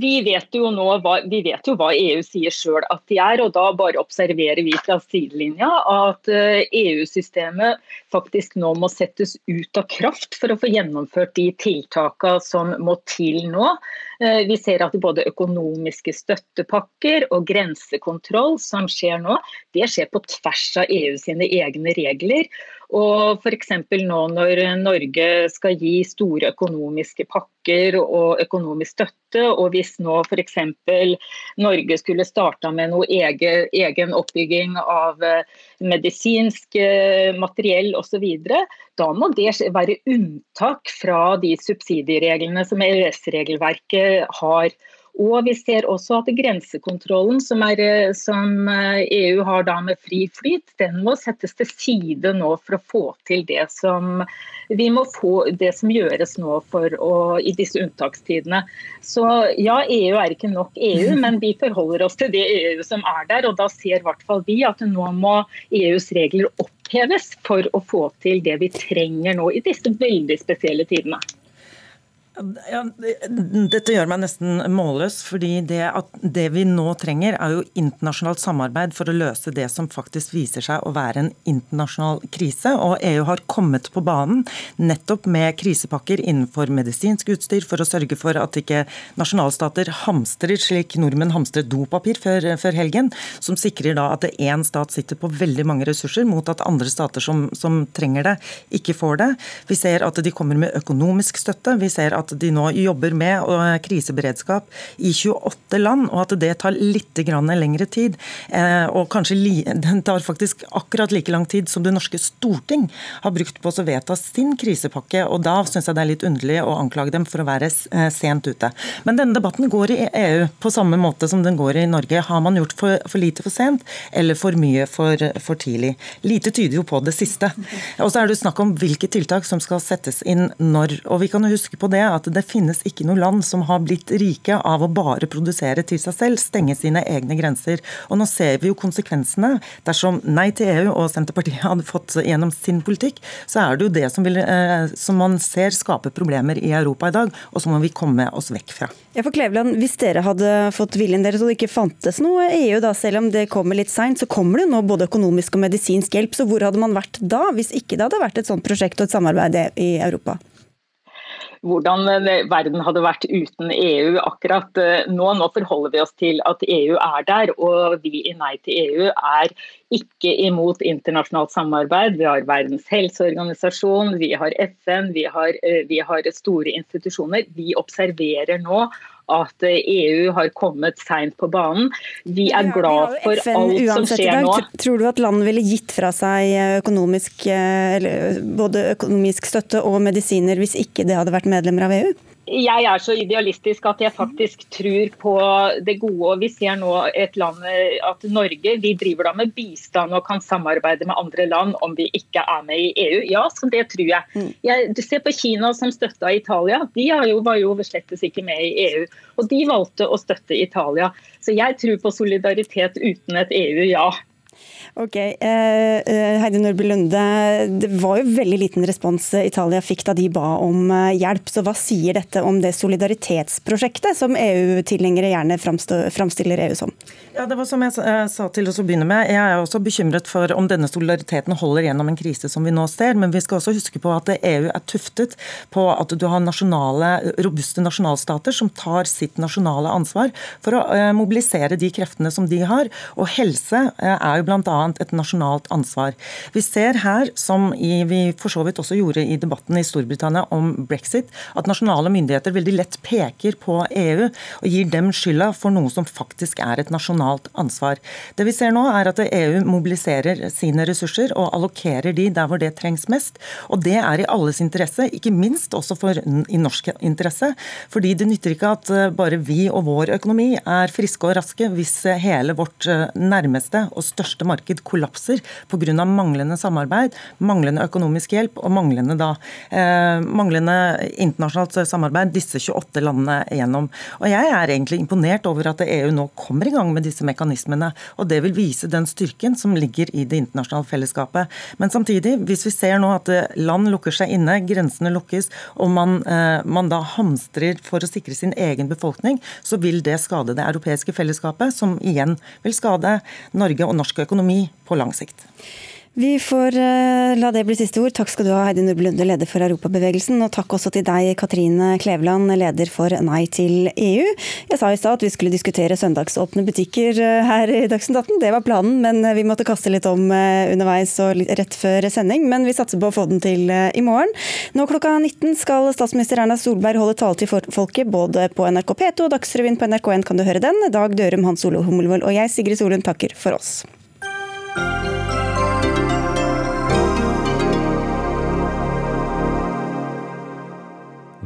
Vi vet jo nå hva, vi vet jo hva EU sier sjøl at de er, og da bare observerer vi fra sidelinja at EU-systemet eh, e faktisk nå må settes ut av kraft for å få gjennomført de tiltakene som må til nå. Eh, vi ser at både økonomiske støttepakker og grensekontroll som skjer nå, det skjer på tvers av EU sine egne regler. Og F.eks. nå når Norge skal gi store økonomiske pakker og økonomisk støtte, og hvis nå f.eks. Norge skulle starta med noe egen, egen oppbygging av eh, medisinsk eh, materiell osv., da må det være unntak fra de subsidiereglene som EØS-regelverket har. Og vi ser også at grensekontrollen som, er, som, EU har da med fri flyt, den må settes til side nå for å få til det som vi må få det som gjøres nå for å, i disse unntakstidene. Så ja, EU er ikke nok EU, men vi forholder oss til det EU som er der. Og da ser i hvert fall vi at nå må EUs regler oppheves for å få til det vi trenger nå i disse veldig spesielle tidene. Ja, dette gjør meg nesten målløs, fordi det, det, vi nå trenger, er jo internasjonalt samarbeid for å løse det som faktisk viser seg å være en internasjonal krise. Og EU har kommet på banen nettopp med krisepakker innenfor medisinsk utstyr for å sørge for at ikke nasjonalstater hamstrer slik nordmenn hamstret dopapir før, før, helgen, som sikrer da at én stat sitter på veldig mange ressurser, mot at andre stater som, som trenger det, ikke får det. Vi ser at de kommer med økonomisk støtte. vi ser at at de nå jobber med kriseberedskap i 28 land, og at det tar litt lengre tid. Eh, og kanskje den tar faktisk akkurat like lang tid som det norske storting har brukt på å vedta sin krisepakke. og Da syns jeg det er litt underlig å anklage dem for å være eh, sent ute. Men denne debatten går i EU på samme måte som den går i Norge. Har man gjort for, for lite for sent, eller for mye for, for tidlig? Lite tyder jo på det siste. Og så er det snakk om hvilke tiltak som skal settes inn når. Og vi kan huske på det at det finnes ikke noe land som har blitt rike av å bare produsere til seg selv, stenge sine egne grenser. Og nå ser vi jo konsekvensene. Dersom Nei til EU og Senterpartiet hadde fått gjennom sin politikk, så er det jo det som, vil, eh, som man ser skaper problemer i Europa i dag, og som vi komme oss vekk fra. Ja, for Kleveland, Hvis dere hadde fått viljen deres og det ikke fantes noe EU, da, selv om det kommer litt seint, så kommer det nå både økonomisk og medisinsk hjelp. Så hvor hadde man vært da, hvis ikke det hadde vært et sånt prosjekt og et samarbeid i Europa? Hvordan verden hadde vært uten EU akkurat eh, nå. Nå forholder vi oss til at EU er der, og vi i Nei til EU er ikke imot internasjonalt samarbeid. Vi har Verdens helseorganisasjon, vi har FN, vi har, eh, vi har store institusjoner. Vi observerer nå at EU har kommet seint på banen. Vi er glad for alt som skjer nå. Tror du at land ville gitt fra seg økonomisk, eh, både økonomisk støtte og medisiner hvis ikke det hadde vært medlemmer av EU? Jeg er så idealistisk at jeg faktisk tror på det gode. og Vi ser nå et land, at Norge vi driver da med bistand og kan samarbeide med andre land om vi ikke er med i EU. Ja, så det tror jeg. Mm. jeg du ser på Kina som støtta Italia. De jo, var jo slett ikke med i EU. Og de valgte å støtte Italia. Så jeg tror på solidaritet uten et EU, ja. Ok, eh, eh, Heidi Nordby Lunde, Det var jo veldig liten respons Italia fikk da de ba om eh, hjelp. Så hva sier dette om det solidaritetsprosjektet som EU-tilhengere gjerne framstiller EU som? Ja, Det var som jeg sa til oss å begynne med. Jeg er også bekymret for om denne solidariteten holder gjennom en krise som vi nå ser. Men vi skal også huske på at EU er tuftet på at du har nasjonale, robuste nasjonalstater som tar sitt nasjonale ansvar for å mobilisere de kreftene som de har. Og helse er jo bl.a et nasjonalt ansvar. Vi ser her, som vi for så vidt også gjorde i debatten i Storbritannia om brexit, at nasjonale myndigheter veldig lett peker på EU og gir dem skylda for noe som faktisk er et nasjonalt ansvar. Det vi ser nå, er at EU mobiliserer sine ressurser og allokerer de der hvor det trengs mest. Og det er i alles interesse, ikke minst også for, i norsk interesse. Fordi det nytter ikke at eh, bare vi og vår økonomi er friske og raske hvis hele vårt eh, nærmeste og største marked marked kollapser pga. manglende samarbeid, manglende økonomisk hjelp og manglende, da, eh, manglende internasjonalt samarbeid disse 28 landene igjennom. Og Jeg er egentlig imponert over at EU nå kommer i gang med disse mekanismene. og Det vil vise den styrken som ligger i det internasjonale fellesskapet. Men samtidig, hvis vi ser nå at land lukker seg inne, grensene lukkes, og man, eh, man da hamstrer for å sikre sin egen befolkning, så vil det skade det europeiske fellesskapet, som igjen vil skade Norge og norsk økonomi på lang sikt. Vi får uh, la det bli siste ord. Takk skal du ha, Heidi Nordby Lunde, leder for Europabevegelsen. Og takk også til deg, Katrine Kleveland, leder for Nei til EU. Jeg sa i stad at vi skulle diskutere søndagsåpne butikker uh, her i Dagsnytt 18. Det var planen, men uh, vi måtte kaste litt om underveis og rett før sending. Men vi satser på å få den til i morgen. Nå klokka 19 skal statsminister Erna Solberg holde tale til folket både på NRK P2 og Dagsrevyen på NRK1 kan du høre den. Dag Dørum, Hans Ole Hummelvold og jeg, Sigrid Solund, takker for oss.